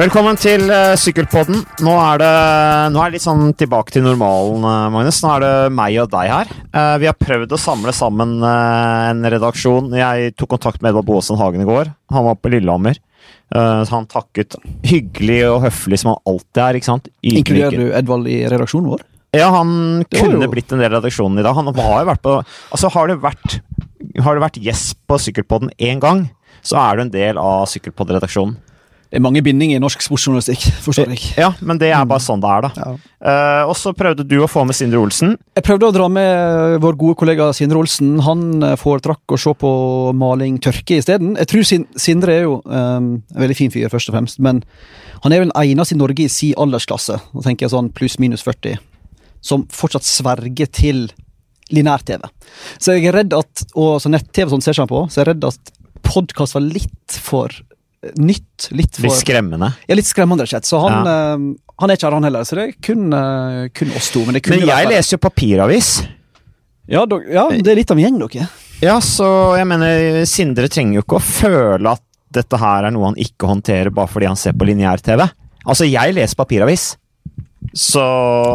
Velkommen til uh, Sykkelpodden. Nå er, det, nå er det litt sånn tilbake til normalen, uh, Magnus. Nå er det meg og deg her. Uh, vi har prøvd å samle sammen en redaksjon. Jeg tok kontakt med Edvard Boasen Hagen i går. Han var på Lillehammer. han takket hyggelig og høflig som han alltid er. ikke sant? Inkluderer du Edvald i redaksjonen vår? Ja, han kunne jo... blitt en del av redaksjonen i dag. Han har jo vært på Altså, har det vært, har det vært gjest på Sykkelpodden én gang, så er du en del av Sykkelpodd-redaksjonen. Det er mange bindinger i norsk sportsjournalistikk, forstår jeg. Ja, men det er bare sånn det er, da. Ja. Uh, og så prøvde du å få med Sindre Olsen. Jeg prøvde å dra med vår gode kollega Sindre Olsen. Han eh, foretrakk å se på maling tørke isteden. Jeg tror Sindre er jo um, en veldig fin fyr, først og fremst, men han er vel den eneste i Norge i si aldersklasse, da tenker jeg sånn pluss-minus 40, som fortsatt sverger til linær-TV. Så jeg er redd at, og så nett-TV sånn ser seg på, så jeg er redd at podkast var litt for nytt. Litt, for, litt skremmende? Ja, litt skremmende, rett Så han, ja. uh, han er ikke her, han heller. Så det er kun, uh, kun oss to. Men, men jeg leser jo papiravis. Ja, do, ja, det er litt av en gjeng, dere. Ja, så jeg mener, Sindre trenger jo ikke å føle at dette her er noe han ikke håndterer bare fordi han ser på lineær-TV. Altså, jeg leser papiravis. Så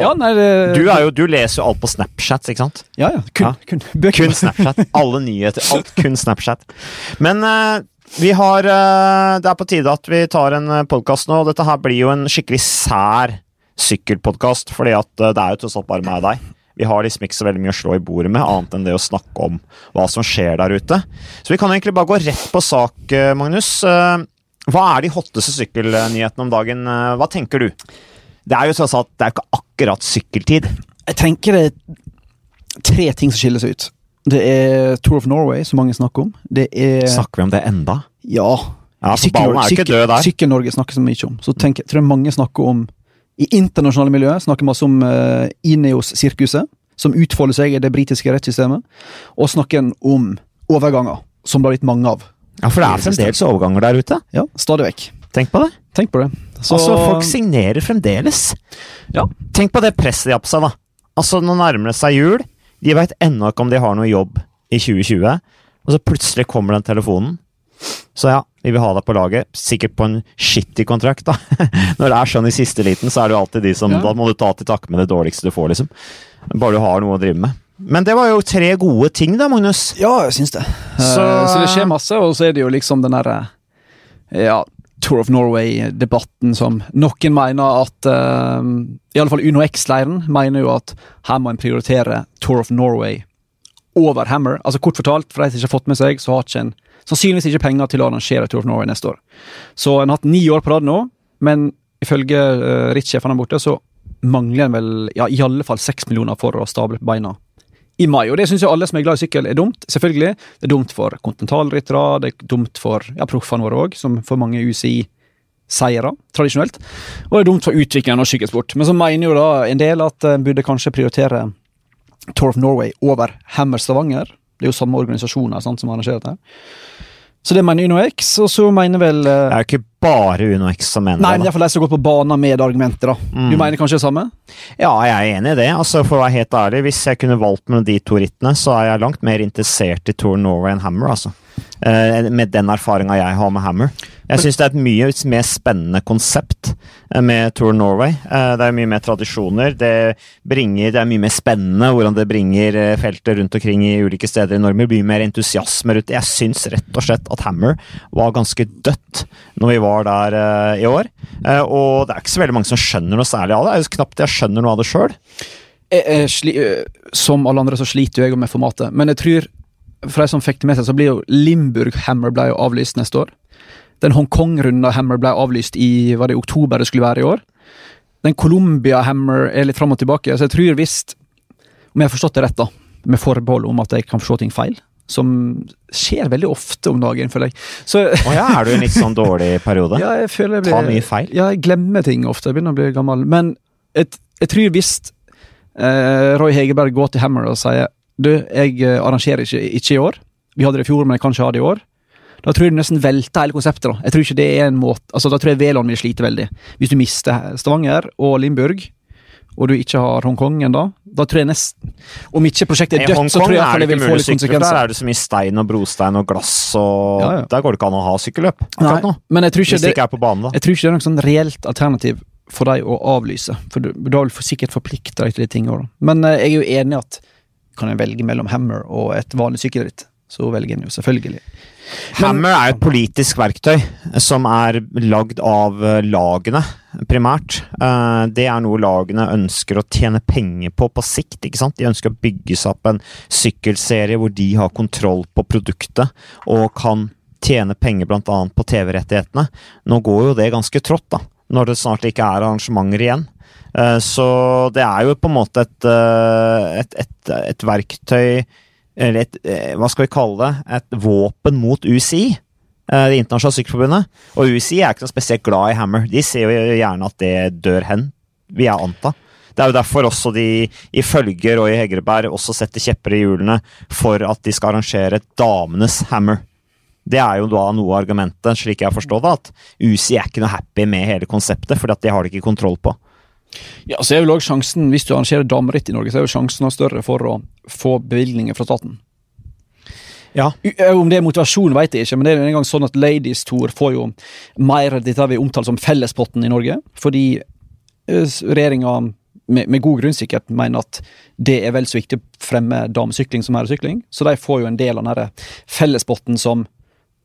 ja, nei, det... du, jo, du, leser jo alt på Snapchat, ikke sant? Ja, ja. Kun, ja. kun, kun Snapchat. Alle nyheter. Alt kun Snapchat. Men uh, vi har eh, Det er på tide at vi tar en eh, podkast nå. Dette her blir jo en skikkelig sær sykkelpodkast, fordi at eh, det er jo tross alt bare meg og deg. Vi har liksom ikke så veldig mye å slå i bordet med, annet enn det å snakke om hva som skjer der ute. Så vi kan egentlig bare gå rett på sak, Magnus. Hva er de hotteste sykkelnyhetene om dagen? Hva tenker du? Det er jo tross alt det er ikke akkurat sykkeltid. Jeg tenker det er tre ting som skiller seg ut. Det er Tour of Norway, som mange snakker om. Det er Snakker vi om det enda? Ja. ja. Sykkel-Norge snakker så mye om. Så tenk, tror jeg mange snakker om I internasjonale miljøer snakker masse om uh, Ineos-sirkuset, som utfolder seg i det britiske rettssystemet, og snakker om overganger, som det har blitt mange av. Ja, for det er fremdeles overganger der ute? Ja, stadig vekk. Tenk på det. Tenk på det. Så... Altså, folk signerer fremdeles. Ja. Tenk på det presset de har på seg, da. Altså, nå nærmer det seg jul. De veit ennå ikke om de har noe jobb i 2020, og så plutselig kommer den telefonen. Så ja, vi vil ha deg på laget. Sikkert på en shitty kontrakt, da. Når det er sånn i siste liten, så er det jo alltid de som ja. Da må du ta til takke med det dårligste du får, liksom. Bare du har noe å drive med. Men det var jo tre gode ting, da, Magnus. Ja, jeg syns det. Så, uh, så det skjer masse, og så er det jo liksom den derre Ja, Tour of Norway-debatten som noen mener at uh, I alle fall UnoX-leiren mener jo at her må en prioritere Tour of Norway over Hammer. Altså Kort fortalt, for de som ikke har fått med seg, så har ikke en sannsynligvis ikke penger til å arrangere Tour of Norway neste år. Så en har hatt ni år på rad nå, men ifølge uh, rittsjefen der borte, så mangler en vel ja, i alle fall seks millioner for å stable på beina i mai. Og det syns jo alle som er glad i sykkel, er dumt. Selvfølgelig. Det er dumt for kontinentalryttere, det er dumt for ja, proffene våre òg, som får mange UCI-seiere, tradisjonelt. Og det er dumt for utviklingen av sykkelsport. Men så mener jo da en del at en burde kanskje prioritere Tour of Norway over Hammer Stavanger. Det er jo samme organisasjoner sant, som arrangerer dette. Så det mener UnoX, og så mener vel uh, bare UnoX som mener nei, det. Nei, men iallfall de som gått på banen med argumenter, da. Mm. Du mener kanskje det samme? Ja, jeg er enig i det. Altså, For å være helt ærlig, hvis jeg kunne valgt mellom de to rittene, så er jeg langt mer interessert i Tour Norway enn Hammer, altså. Uh, med den erfaringa jeg har med Hammer. Jeg syns det er et mye mer spennende konsept eh, med Tour Norway. Uh, det er mye mer tradisjoner. Det, bringer, det er mye mer spennende hvordan det bringer feltet rundt omkring i ulike steder i Norge. Blir mer entusiasme rundt. Jeg syns rett og slett at Hammer var ganske dødt når vi var der i år. og det er ikke så veldig mange som skjønner noe særlig av det. Er knapt jeg skjønner noe av det sjøl. Som alle andre så sliter jo jeg med formatet, men jeg tror for de som fikk det med seg, så blir jo Limburg Hammer ble jo avlyst neste år. Den Hongkong-runda Hammer ble avlyst i var det i oktober det skulle være i år. Den Colombia Hammer er litt fram og tilbake, så jeg tror visst, om jeg har forstått det rett, da, med forbehold om at jeg kan forstå ting feil, som skjer veldig ofte om dagen, føler jeg. Så, oh ja, er du i en litt sånn dårlig periode? ja, jeg føler jeg blir, Ta mye feil? Ja, jeg glemmer ting ofte. Jeg begynner å bli gammel. Men jeg, jeg tror visst eh, Roy Hegerberg går til Hammer og sier du, jeg eh, arrangerer ikke, ikke, i år. Vi hadde det i fjor, men jeg kan ikke ha det i år. Da tror jeg du nesten velter hele konseptet. Da Jeg tror ikke det er en måte Altså Da tror jeg Veland vil slite veldig. Hvis du mister Stavanger og Limburg, og du ikke har Hongkong ennå, da tror jeg nesten Om ikke prosjektet er dødt, dødt, så tror jeg at det det vil få litt konsekvenser. der er det så mye stein og brostein og glass, og Ja, ja. der går det ikke an å ha sykkelløp Nei, nå. men jeg tror, ikke det det, ikke banen, jeg tror ikke det er noe sånn reelt alternativ for deg å avlyse. For du, da vil du sikkert forplikte deg til de tingene. Men eh, jeg er jo enig i at kan jeg velge mellom Hammer og et vanlig sykkelritt, så velger den jo selvfølgelig. Hammer er et politisk verktøy som er lagd av eh, lagene, primært. Eh, Det er noe lagene ønsker å tjene penger på på sikt. ikke sant? De ønsker å bygge seg opp en sykkelserie hvor de har kontroll på produktet og kan tjene penger bl.a. på TV-rettighetene. Nå går jo det ganske trått, da, når det snart ikke er arrangementer igjen. Eh, Så det er jo på en måte et, eh, et, et, et verktøy eller et, eh, hva skal vi kalle det, et våpen mot UCI, Det internasjonale sykkelforbundet. Og UCI er ikke noe spesielt glad i Hammer. De ser jo gjerne at det dør hen, vil jeg anta. Det er jo derfor også de i Følger og i Hegreberg også setter kjepper i hjulene for at de skal arrangere damenes Hammer. Det er jo da noe av argumentet, slik jeg forstår det, at UCI er ikke noe happy med hele konseptet, fordi at det har de ikke kontroll på. Ja, så er vel også sjansen, Hvis du arrangerer dameritt i Norge, så er jo sjansen større for å få bevilgninger fra staten. Ja. Eh, Om det er motivasjon, vet jeg ikke, men det er en gang sånn at Ladies Tour får jo mer dette vi omtaler som fellespotten i Norge. Fordi regjeringa, med, med god grunn sikkert, mener at det er vel så viktig å fremme damesykling som herresykling. Så de får jo en del av den fellespotten som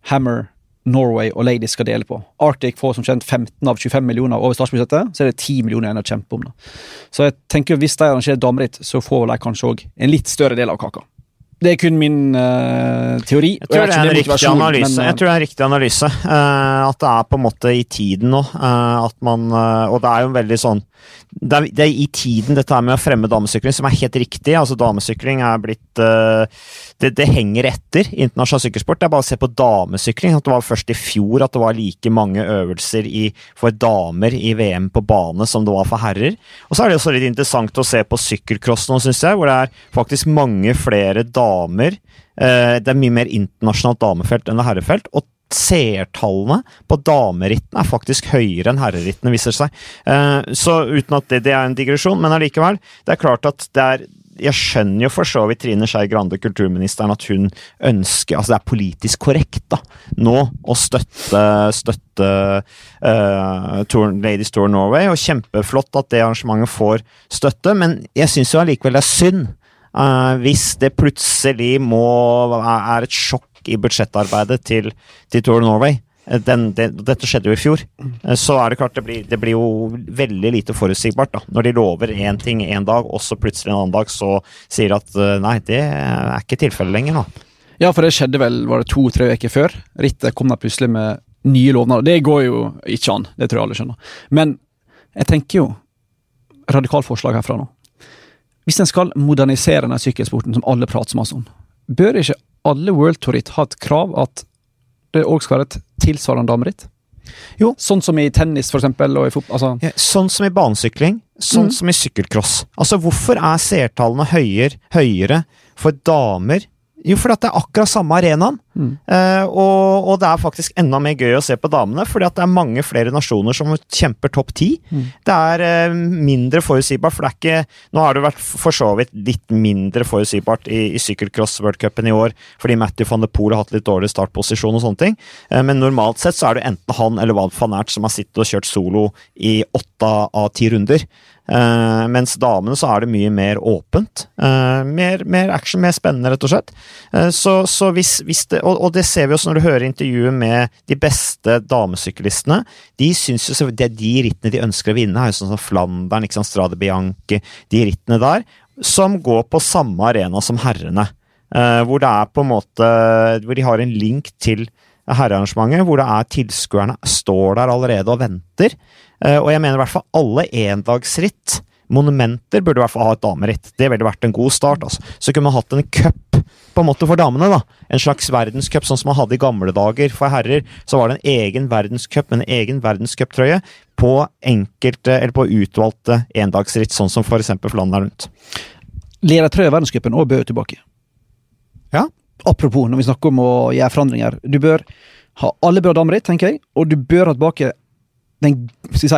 Hammer, Norway og Ladies skal dele på. Arctic får som kjent 15 av 25 millioner over statsbudsjettet, så er det 10 millioner igjen å kjempe om. Da. Så jeg tenker hvis de arrangerer dameritt, så får de kanskje òg en litt større del av kaka. Det er kun min uh, teori. Jeg tror, det er en riktig analyse. men, uh, jeg tror det er en riktig analyse. Uh, at det er på en måte i tiden nå. at man, og det er jo en veldig sånn det er, det er i tiden dette her med å fremme damesykling, som er helt riktig. altså Damesykling er blitt det, det henger etter internasjonal sykkelsport. Det er bare å se på damesykling. at Det var først i fjor at det var like mange øvelser i, for damer i VM på bane som det var for herrer. Og så er det også litt interessant å se på sykkelcross nå, syns jeg, hvor det er faktisk mange flere damer. Eh, det er mye mer internasjonalt damefelt enn det herrefelt. og seertallene på damerittene er faktisk høyere enn herrerittene, viser seg. Eh, Så uten at det, det er en digresjon, men allikevel. Det er klart at det er jeg skjønner jo for så vidt Trine Skei Grande, kulturministeren, at hun ønsker Altså, det er politisk korrekt da, nå å støtte, støtte uh, Tour, Ladies Tour Norway, og kjempeflott at det arrangementet får støtte, men jeg syns jo allikevel det er synd eh, hvis det plutselig må er et sjokk i budsjettarbeidet til, til Tour Norway. den, Den, dette skjedde jo i fjor. Uh, Så er det klart det blir, det blir jo veldig lite forutsigbart. da. Når de lover én ting en dag, og så plutselig en annen dag så sier de at uh, nei, det er ikke tilfellet lenger da. Ja, for det skjedde vel var det to-tre uker før. Rittet kom da plutselig med nye lovnader. Det går jo ikke an, det tror jeg alle skjønner. Men jeg tenker jo radikalt forslag herfra nå. Hvis en skal modernisere denne sykkelsporten som alle prater så masse om, bør ikke alle World Tour Ritt ha et krav at det òg skal være et tilsvarende dameritt? Jo. Sånn som i tennis, for eksempel, og i fotball. Altså, Ja, Sånn som i banesykling, sånn mm. som i sykkelcross. Altså, hvorfor er seertallene høyere, høyere for damer? Jo, fordi at det er akkurat samme arenaen. Mm. Eh, og, og det er faktisk enda mer gøy å se på damene, fordi at det er mange flere nasjoner som kjemper topp ti. Mm. Det er eh, mindre forutsigbart, for det er ikke Nå har det vært for så vidt litt mindre forutsigbart i, i sykkelcross-worldcupen i år, fordi Matthew van de Poel har hatt litt dårlig startposisjon og sånne ting. Eh, men normalt sett så er det enten han eller Wout van Aert som har sittet og kjørt solo i åtte av ti runder. Eh, mens damene så er det mye mer åpent. Uh, mer, mer action, mer spennende, rett og slett. Uh, så, så hvis, hvis det, og, og det ser vi også når du hører intervjuet med de beste damesyklistene. De syns jo det er de rittene de ønsker å vinne, er jo sånn som Flandern, ikke sant, Strade Bianchi, de rittene der, som går på samme arena som herrene. Hvor det er på en måte Hvor de har en link til herrearrangementet, hvor det er tilskuerne står der allerede og venter. Eh, og jeg mener i hvert fall alle endagsritt, monumenter, burde i hvert fall ha et dameritt. Det ville vært en god start. altså. Så kunne man hatt en cup på en måte for damene. da. En slags verdenscup, sånn som man hadde i gamle dager for herrer. Så var det en egen verdenscup med en egen verdenscuptrøye på enkelte, eller på utvalgte endagsritt, sånn som f.eks. Flandern rundt. Lera i verdenscupen og Bø tilbake. Ja. Apropos, når vi snakker om å gjøre forandringer. Du bør ha alle bra dameritt, tenker jeg, og du bør ha tilbake den, si,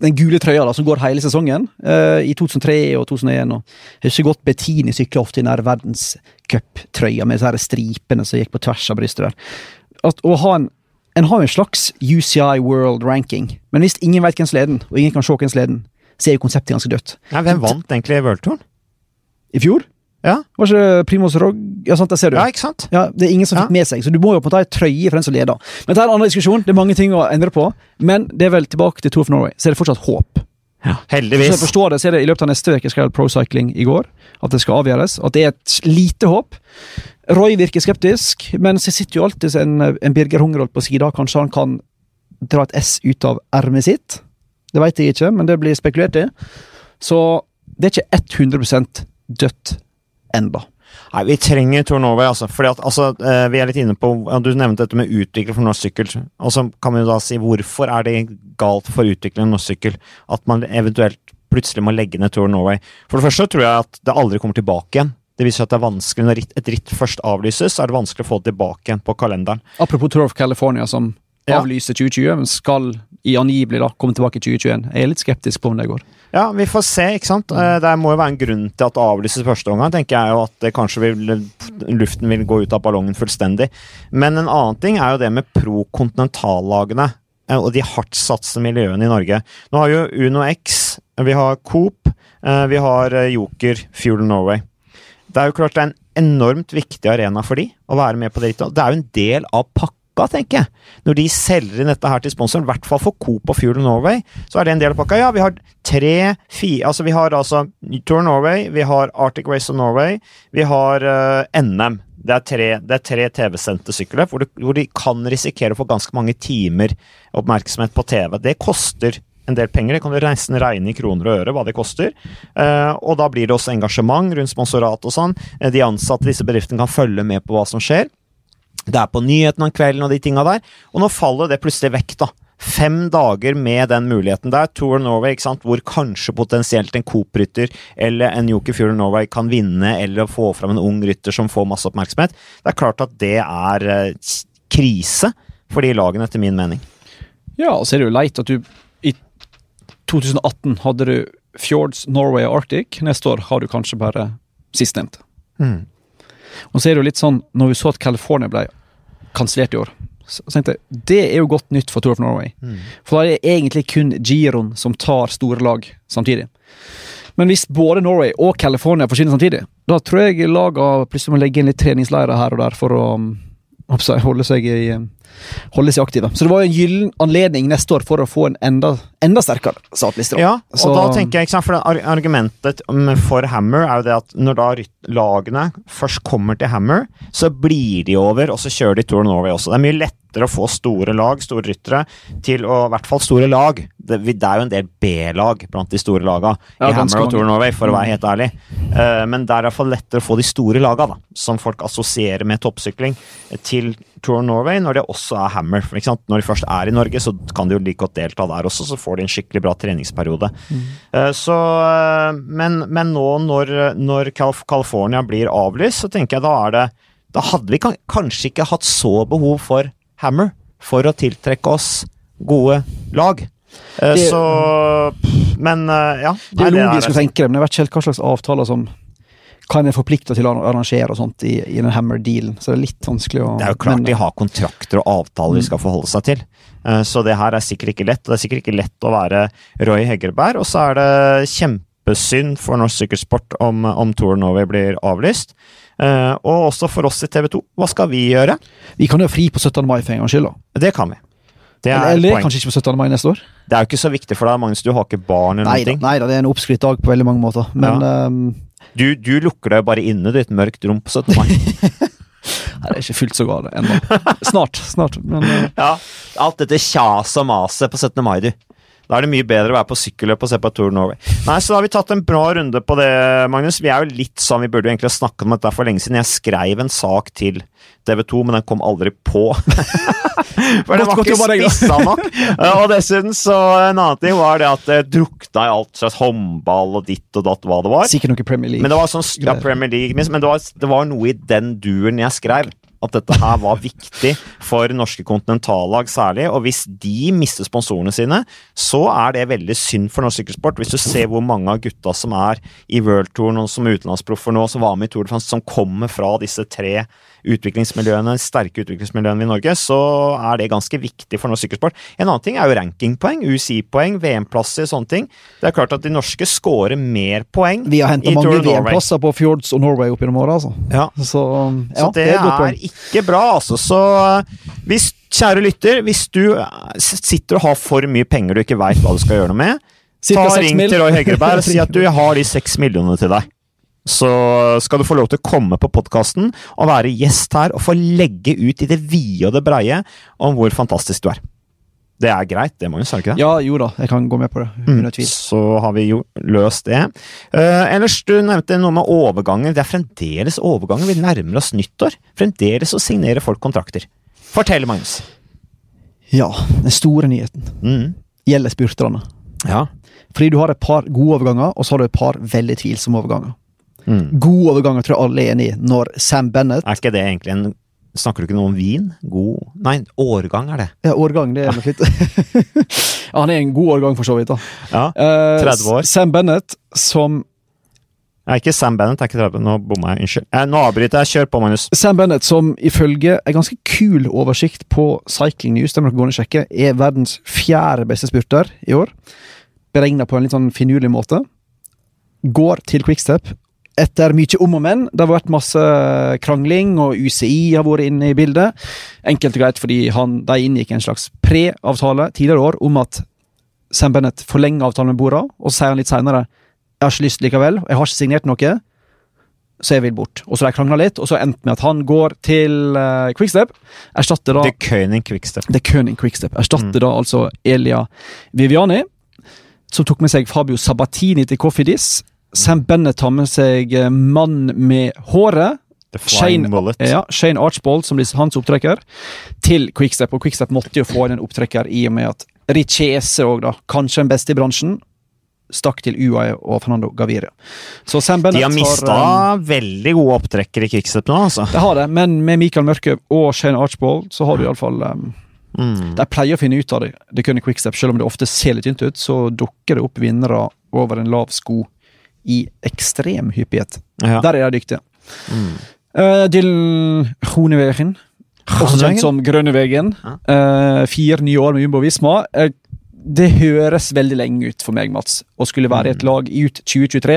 den gule trøya da, som går hele sesongen, Uh, i 2003 og 2001. Og jeg husker godt Bettini sykla ofte i den verdenscuptrøya med disse stripene som gikk på tvers av brystet der. At, å ha en, en har jo en slags UCI World Ranking, men hvis ingen vet hvem som leder den, og ingen kan se hvem som leder den, så er jo konseptet ganske dødt. Nei, hvem vant egentlig World Touren? I fjor Ja. var ikke Primus Rog... Ja, sant, der ser du. ja, ikke sant? Ja, Det er ingen som Ja. fikk med seg, så du må jo på en måte ha ei trøye for den som leder. Men det er en annen diskusjon, det er mange ting å endre på, men det er vel tilbake til Tour of Norway, så er det fortsatt håp. Ja. Så jeg forstår det, så er det i løpet av neste uke skal Pro Cycling i går, at det skal avgjøres, at det er et lite håp. Roy virker skeptisk, men så sitter jo alltid en, en Birger Hungerold på sida, kanskje han kan dra et S ut av ermet sitt? Det veit jeg ikke, men det blir spekulert i. Så det er ikke 100 dødt enda. Nei, vi trenger Tour Norway, altså. Fordi at, altså eh, vi er litt inne på Du nevnte dette med utvikling for norsk sykkel. Og så kan vi jo da si hvorfor er det galt for utvikling av norsk sykkel at man eventuelt plutselig må legge ned Tour Norway? For det første tror jeg at det aldri kommer tilbake igjen. Det viser seg at det er vanskelig Når et ritt først avlyses, så er det vanskelig å få det tilbake igjen på kalenderen. Apropos Tour of California, som Ja. avlyser 2020, men skal i angivelig da komme tilbake i 2021. Jeg er litt skeptisk på om det går. Ja, vi får se, ikke sant. Eh, Det må jo være en grunn til at det avlyses første omgang. tenker jeg jo at det kanskje vil, luften vil gå ut av ballongen fullstendig. Men en annen ting er jo det med pro-kontinentallagene eh, og de hardtsatsende miljøene i Norge. Nå har jo Uno X, vi har Coop, eh, vi har Joker, Fuel Norway. Det er jo klart det er en enormt viktig arena for de å være med på det. Det er jo en del av pakka, tenker jeg. Når de selger inn dette her til sponsoren, i hvert fall for Coop og Fuel Norway, så er det en del av pakka. Ja, vi har tre, fire Altså, vi har altså Tour Norway, vi har Arctic Race of Norway, vi har uh, NM. Det er tre, tre TV-sendte sykkelløp hvor, hvor de kan risikere å få ganske mange timer oppmerksomhet på TV. Det koster en del penger. Det kan du nesten regne i kroner og øre hva det koster. Eh, og da blir det også engasjement rundt sponsorat og sånn. Eh, de ansatte i disse bedriftene kan følge med på hva som skjer. Det er på nyhetene om kvelden og de tinga der. Og nå faller det plutselig vekk, da. Fem dager med den muligheten der. Tour Norway, ikke sant? hvor kanskje potensielt en Coop-rytter eller en Joker Fjord Norway kan vinne, eller få fram en ung rytter som får masse oppmerksomhet. Det er klart at det er eh, krise for de lagene, etter min mening. Ja, så er det jo leit at du i 2018 hadde du Fjords, Norway og Arctic. Neste år har du kanskje bare sistnevnte. Mm. Og så er det jo litt sånn, når vi så at California ble kansellert i år, så tenkte jeg det er jo godt nytt for Tour of Norway. Mm. For da er det egentlig kun Giron som tar store lag samtidig. Men hvis både Norway og California forsvinner samtidig, da tror jeg laga plutselig må legge inn litt treningsleirer her og der for å um, holde seg i um, Holde seg aktive. Så det var jo en gyllen anledning neste år for å få en enda, enda sterkere statliste. Ja, og Så- da tenker jeg, for Argumentet um, for Hammer er jo det at når da lagene først kommer til Hammer, så blir de over, og så kjører de Tour Norway også. Det er mye lettere å få store lag, store ryttere, til å I hvert fall store lag. Det, det er jo en del B-lag blant de store laga Ja, i Hammer og Tour. Norway, for å være helt ærlig. Uh, men det er i hvert fall lettere å få de store laga, da, som folk assosierer med toppsykling, til Tour Norway, når det også er Hammer. Når de først er i Norge, så kan de jo like godt delta der også, så får de en skikkelig bra treningsperiode. Eh, Så, uh, men, men nå når, når California blir avlyst, så tenker jeg da er det Da hadde vi kanskje ikke hatt så behov for Hammer for å tiltrekke oss gode lag. Eh, Det- så Men, eh, ja. Det er logisk å tenke det, men jeg vet ikke helt hva slags avtaler som kan er forplikte til å arrangere og sånt i, i den Hammer-dealen. Så det er litt vanskelig å Det er jo klart men- de har kontrakter og avtaler de skal forholde seg til. Eh, Så det her er sikkert ikke lett. Det er sikkert ikke lett å være Roy Heggerberg. Og så er det kjempesynd for norsk sykkelsport om, om Tour Norway blir avlyst. Eh, Og også for oss i TV 2. Hva skal vi gjøre? Vi kan jo fri på 17. mai for en gangs skyld. da. Det kan vi. Det er, Eller, eller kanskje ikke på 17. mai neste år. det er jo ikke så viktig for deg, Magnus. Du har ikke barn eller Nei noen nei da, det er en oppskrytt dag på veldig mange måter. Men ehm, Du, du lukker deg bare inne i et mørkt rom på 17. mai. nei, det er ikke fullt så galt ennå. Snart. snart. Men uh, Ja, alt dette kjaset og maset på 17. mai, du. Da er det mye bedre å være på sykkelløp og se på Tour Norway. Nei, så da har vi tatt en bra runde på det, Magnus. Vi er jo litt sånn, vi burde jo egentlig ha snakket om dette for lenge siden. Jeg skrev en sak til TV 2, men den kom aldri på. for den var ikke spissa nok. Og dessuten så en annen ting var det at det drukna i alt slags håndball og ditt og datt hva det var. sikkert noe Premier League. Men det var sånn ja, Premier League, men det var, det var noe i den duren jeg skrev, at dette her var viktig for norske kontinentallag særlig. Og hvis de mister sponsorene sine, så er det veldig synd for norsk sykkelsport. Hvis du ser hvor mange av gutta som er i worldtouren og som utenlandsproffer nå, som var med i Tour de France, som kommer fra disse tre utviklingsmiljøene, sterke utviklingsmiljøene i Norge, så er det ganske viktig for norsk sykkelsport. En annen ting er jo rankingpoeng, UCI-poeng, VM-plasser, sånne ting. Det er klart at de norske scorer mer poeng Vi har henta mange VM-plasser på Fjords og Norway opp gjennom åra, altså. Ja. Så, ja, så det, det er, er ikke bra, altså. Så hvis, kjære lytter, hvis du sitter og har for mye penger du ikke veit hva du skal gjøre noe med, ta ring til Roy Hegreberg og si at du har de seks millionene til deg så skal du få lov til å komme på podkasten og være gjest her og få legge ut i det vide og det breie om hvor fantastisk du er. Det er greit, det, Magnus? er det ikke det? Ja, jo da, jeg kan gå med på det. Mm, så har vi jo løst det. Uh, ellers, du nevnte noe med overganger. Det er fremdeles overganger. Vi nærmer oss nyttår. Fremdeles å signere folk kontrakter. Fortell, Magnus. Ja, den store nyheten mm. gjelder spurterne. Ja. Fordi du har et par gode overganger, og så har du et par veldig tvilsomme overganger. Mm. God overganger tror jeg alle er enig i, når Sam Bennett Er ikke det egentlig en Snakker du ikke noe om vin? God Nei, årgang er det. Ja, årgang, det er nok litt ja, han er en god årgang, for så vidt. da. Ja, 30 eh, år. Sam Bennett, som Nei, ikke Sam Bennett. er ikke 30. Nå bomma jeg. Unnskyld. Eh, nå avbryter jeg. Kjør på, Magnus. Sam Bennett, som ifølge en ganske kul oversikt på Cycling News, den må dere gå og sjekke, er verdens fjerde beste spurter i år. Beregna på en litt sånn finurlig måte. Går til Quickstep etter mye om og men. Det har vært masse krangling, og UCI har vært inne i bildet. Enkelt og greit fordi han, de inngikk en slags pre-avtale tidligere år om at Sam Bennett forlenger avtalen med Bora, og så sier han litt seinere jeg har ikke lyst likevel, jeg har ikke signert noe, så jeg vil bort. Og så har de krangla litt, og så endte med at han går til uh, Quickstep. Erstatter da The König Quickstep. The König Quickstep. Erstatter mm. da altså Elia Viviani, som tok med seg Fabio Sabatini til Cofidis Sam Bennett tar med seg eh, mann med håret. Shane, ja, Shane Archbold, som blir hans opptrekker, til Quickstep. Og Quickstep måtte jo få inn en opptrekker i og med at Richese òg, da, kanskje den beste i bransjen, stakk til UAE og Fernando Gaviria. Så Sam Bennett De har mista um, veldig gode opptrekkere i Quickstep nå, altså. Det har det, men med Michael Mørke og Shane Archbold så har du iallfall um, mm. De pleier å finne ut av det. Det kunne Quickstep, selv om det ofte ser litt tynt ut, så dukker det opp vinnere over en lav sko i ekstrem hyppighet. Ja. Der er de dyktige. Mm. Uh, Dylan Groenewegen, også kjent som Grønnevegen. Ja. Uh, fire nye år med Jumbo Visma. Uh, det høres veldig lenge ut for meg, Mats, å skulle være i et mm. lag ut 2023.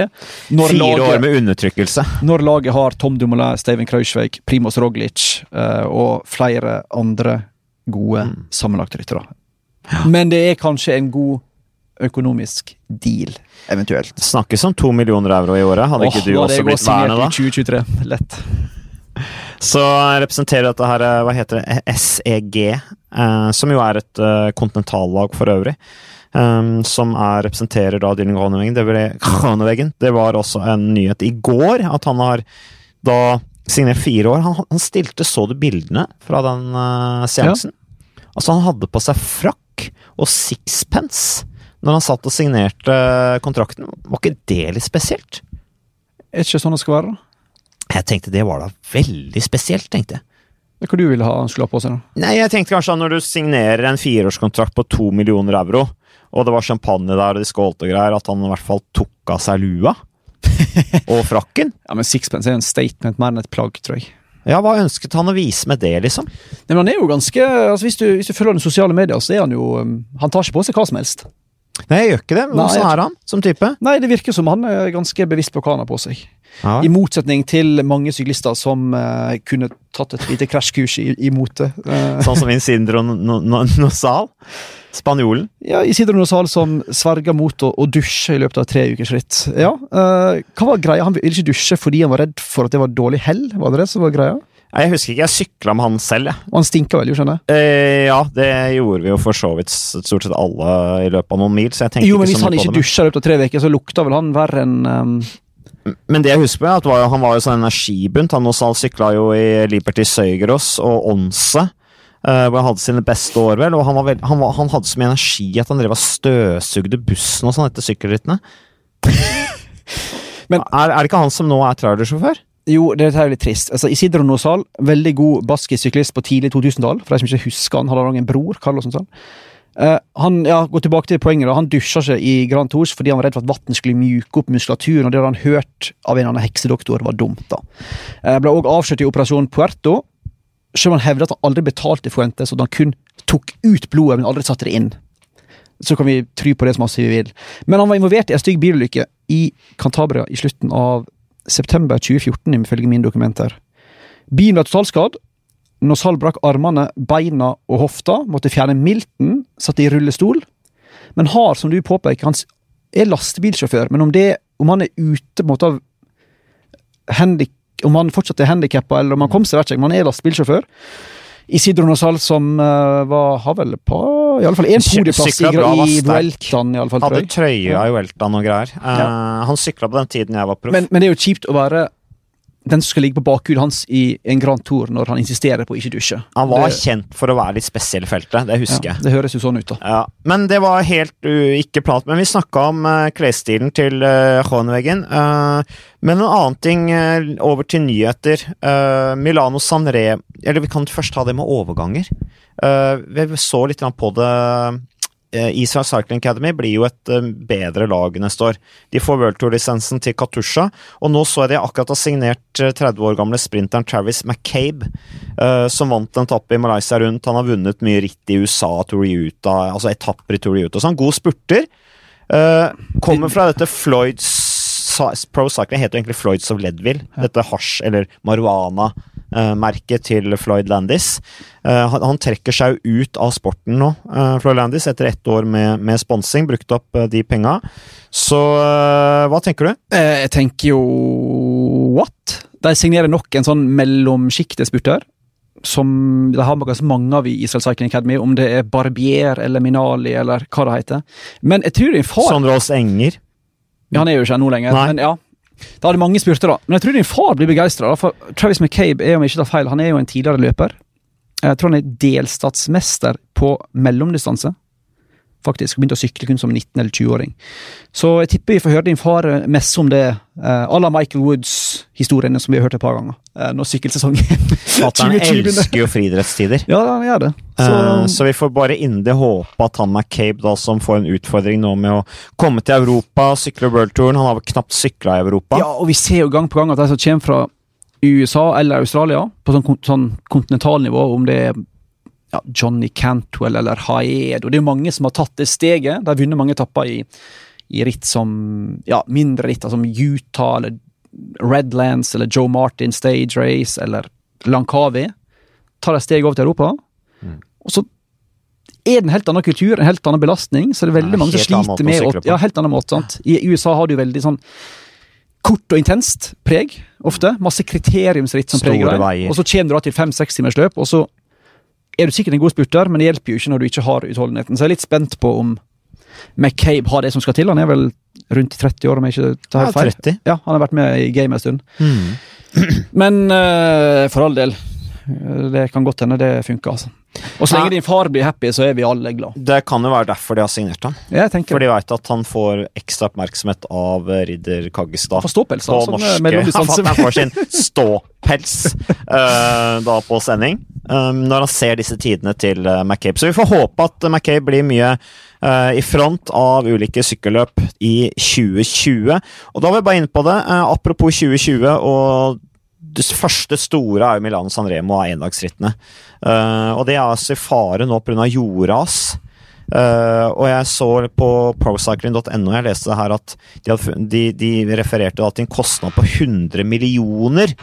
Fire laget, år med undertrykkelse. Når laget har Tom Dumoulin, Steven Krausveig, Primoz Roglic uh, og flere andre gode mm. sammenlagte ryttere. Ja. Men det er kanskje en god økonomisk deal, eventuelt. Snakkes om to millioner euro i året. Hadde ikke du også blitt værende da? 2023. Lett. Så representerer dette her, hva heter det, SEG, eh, som jo er et eh, kontinentallag for øvrig. Um, som er, representerer da Dylan Groneveggen. Det, det var også en nyhet i går, at han har da signert fire år. Han, han stilte, så du bildene fra den uh, seansen? Ja. Altså, han hadde på seg frakk og sixpence når han satt og signerte kontrakten. Var ikke det litt spesielt? Er ikke sånn det skal være? Jeg tenkte det var da veldig spesielt, tenkte jeg. Hva du ville ha han skulle ha på seg? da? Nei, jeg tenkte kanskje at når du signerer en fireårskontrakt på to millioner euro, og det var champagne der, og de skålte og greier, at han i hvert fall tok av seg lua. og frakken. Ja, Men sixpence er jo en statement mer enn et plagg, tror jeg. Ja, Hva ønsket han å vise med det, liksom? Nei, men han er jo ganske, altså Hvis du, hvis du følger den sosiale medier, så er han jo um, Han tar ikke på seg hva som helst. Nei, jeg gjør ikke det. Hvordan er han som type? Nei, Det virker som han er ganske bevisst på hva han har på seg. Ja. I motsetning til mange syklister som uh, kunne tatt et lite krasjkurs i, i mote. Uh. Sånn som Insindro Nosal? Spanjolen? Ja, Isidro Nosal som sverga mot å, å, dusje i løpet av tre ukers ritt. Ja, uh, hva var greia? Han ville ikke dusje fordi han var redd for at det var dårlig hell? Var det det som var greia? Jeg husker ikke, jeg sykla med han selv, jeg. Og han stinka vel, skjønner jeg? Eh, ja, det gjorde vi jo for så vidt stort sett alle i løpet av noen mil. så jeg tenkte Jo, men hvis han ikke dusja i løpet av tre uker, så lukta vel han verre enn um... Men det jeg husker er at var, han var jo sånn energibunt. Han også sykla jo i Liberty Søygerås og Onse. Uh, hvor han hadde sine beste år, vel. Og han, veld, han, var, han, hadde så mye energi at han drev og støvsugde bussen og sånn etter sykkelrittene. Men er, er, det ikke han som nå er trailersjåfør? Jo, det er litt trist. Altså, Isidro Nosal, veldig god baskisk på tidlig 2000-tall. For de som ikke husker han, hadde han en bror, Carlos Nosal. Uh, han ja, går tilbake til poenget da, han dusja ikke i Grand Tours fordi han var redd for at vann skulle mjuke opp muskulaturen. og Det hadde han hørt av en eller annen heksedoktor var dumt. da. Uh, ble også avslørt i Operasjon Puerto. Selv om han hevder at han aldri betalte Fuentes, og at han kun tok ut blodet, men aldri satte det inn. Så kan vi try på det så masse vi vil. Men han var involvert i en stygg bilulykke i Cantabria i slutten av september 2014, ifølge mine dokumenter. Bilen ble totalskadd. Nosal brakk armene, beina og hofta, måtte fjerne milten, satt i rullestol. Men har, som du påpeker, han er lastebilsjåfør, men om, det, om han er ute på en måte av Om han fortsatt er handikappa, eller om han kom seg, vet ikke, men han er lastebilsjåfør. Isidro Nosal, som uh, var, har vel på i alle fall én podieplass i, i Vueltaen. i fall, Hadde trøye i Vueltaen og greier. Uh, ja. Han sykla på den tiden jeg var proff. Men, men, det er jo kjipt å være den som skal ligge på bakhjulet hans i en Grand Tour når han insisterer på å ikke dusje. Han var det, kjent for å være litt spesiell i feltet, det husker ja, jeg. Det høres jo sånn ut, da. Ja, men det var helt uh, ikke plant. Men vi snakka om uh, klesstilen til uh, Hohenwegen. Uh, men en annen ting uh, over til nyheter. Uh, Milano Sanre Eller vi kan først ta det med overganger. vi så litt på det Israel Cycling Academy blir jo et eh, bedre lag neste år. De får World Tour-lisensen til Katusha, og nå så jeg de akkurat har signert 30 eh, år gamle sprinteren Travis McCabe, som vant en etappe i Malaysia rundt. Han har vunnet mye ritt i USA, Tour Utah, altså etapper i Tour Utah. Så han god spurter. kommer fra dette Floyds Pro Cycling heter egentlig Floyds of Leadville. Dette hasj- eller marihuana merket til Floyd Landis. Uh, han, trekker seg ut av sporten nå, uh, Floyd Landis, etter ett år med, med sponsing. Brukte opp de penga. Så hva tenker du? jeg tenker jo what? De signerer nok en sånn mellomsjiktespurter. Som de har ganske mange av i Israel Cycling Academy, om det er Barbier eller Minali eller hva det heter. Men jeg tror din far Sondrås Enger? Ja, han er jo ikke her nå lenger, Nei. men ja. Da hadde mange spurt, da. Men jeg tror din far blir begeistra. Travis McCabe er om ikke tar feil, han er jo en tidligere løper. Jeg tror han er delstatsmester på mellomdistanse. Faktisk. Begynte å sykle kun som 19- eller 20-åring. Så jeg tipper vi får høre din far messe om det à uh, la Michael Woods-historiene som vi har hørt et par ganger. Uh, når sykkelsesongen Fatter'n elsker jo friidrettstider. Ja, han gjør det. Så, uh, så vi får bare inderlig håpe at han McCabe, da, som får en utfordring nå med å komme til Europa, sykle worldtouren Han har vel knapt sykla i Europa. Ja, og vi ser jo gang på gang at de som kommer fra USA eller Australia, på sånn, sånn kontinentalnivå, om det er ja, Johnny Cantwell eller Haedo Det er mange som har tatt det steget. De har vunnet mange etapper i, i, ritt som ja, mindre ritt, som Utah eller Redlands eller Joe Martin Stage Race eller Langkawi. Tar de steget over til Europa. Mm. Og så er det en helt annen kultur, en helt annen belastning, så det er veldig ja, mange som sliter med å, ja, helt annen måte, sant? I USA har du veldig sånn kort og intenst preg, ofte. Masse kriteriumsritt som preger deg. Og så kommer du da til fem-seks timers løp, og så er du sikkert en god spurter, men det hjelper jo ikke når du ikke har utholdenheten. Så jeg er litt spent på om McCabe har det som skal til. Han er vel rundt 30 år, om jeg ikke tar helt feil. Ja, 30. Ja, han har vært med i gamet en stund. Mm. Men uh, for all del. Det kan godt hende det funker, altså. Og så lenge din far blir happy, så er vi alle glad. Det kan jo være derfor de har signert ham. For de veit at han får ekstra oppmerksomhet av ridder Kaggestad. For ståpels, da. På norske. Han får sin ståpels uh, da på sending. Um, når han ser disse tidene til uh, McCabe. Så vi får håpe at McCabe blir mye uh, i front av ulike sykkelløp i 2020. Og da var vi bare inne på det. apropos 2020 og det første store er jo Milano San Remo av endagsrittene. Uh, og det er altså i fare nå pga. jordras. Uh, og jeg så på procycling.no jeg leste det her at de, hadde, de, de refererte da til en kostnad på 100 millioner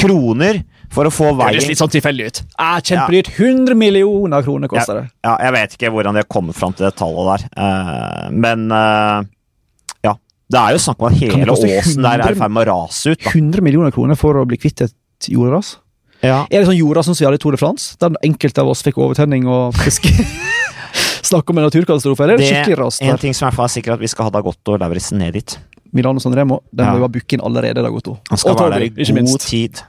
kroner for å få veien Det høres litt sånn tilfeldig ut. Ah, Kjempedyrt. Ja. 100 millioner kroner koster det. Ja, ja, jeg vet ikke hvordan de har kommet fram til det tallet der, uh, men det er jo snakk om at hele åsen der er i ferd med å rase ut. Da. 100 millioner kroner for å bli kvitt et jordras? Ja. Er det sånn jordras som vi hadde i Tour de France? Der enkelte av oss fikk overtenning og fiske? Snakke om en naturkatastrofe, eller er det, det skikkelig ras? En ting som er sikkert at vi skal ha Dagotto og Lauritzen ned dit. Milano Sanremo, den ja. må vi ha booke inn allerede, Dagotto. Han skal og være der i god tid.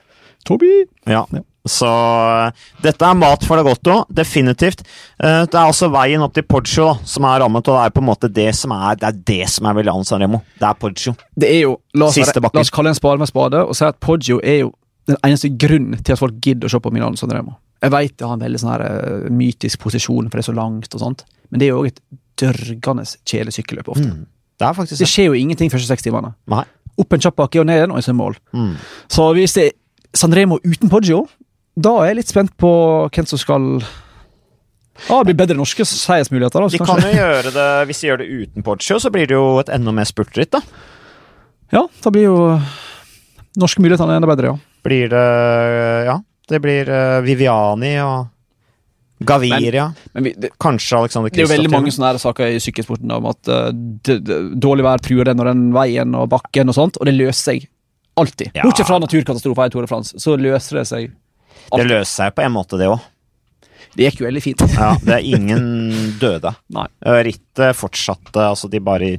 Toby! Ja. ja. Så uh, dette er mat for det godt òg, definitivt. Uh, det er også veien opp til Poggio da, som er rammet, og det er på en måte det som er det er det som er Villano Sanremo. Det er Poggio. Det er jo, la oss, Siste bakken. la oss kalle en spade med spade og si at Poggio er jo den eneste grunnen til at folk gidder å se på Milano Sanremo. Jeg vet det har en veldig sånn her eh, mytisk posisjon, for det er så langt og sånt, men det er jo òg et dørgende kjelesykkelløp sykkelløp ofte. Mm. Det er faktisk Det det. skjer jo ingenting første seks timene. Opp en kjapp bakke og ned igjen, og så er mål. Mm. Så hvis det er Sanremo uten Poggio, da er jeg litt spent på hvem som skal Ja, det blir bedre norske seiersmuligheter. da, De kanskje. kan jo gjøre det Hvis de gjør det uten Poggio, så blir det jo et enda mer spurtritt, da. Ja, da blir jo norske mulighetene enda bedre, ja. Blir det Ja, det blir eh, Viviani og Gaviria. Men vi, det, Kanskje Alexander det er jo veldig mange sånne her saker i sykkelsporten om at uh, det, det, dårlig vær truer den og den veien og bakken og sånt, og det løser seg alltid. Ja. Bortsett fra naturkatastrofer i Tour de France, så løser det seg Det løser seg på en måte, det òg. Det gikk jo veldig fint. Ja, det er ingen døde. Nei. Eh, Rittet fortsatte, altså de bare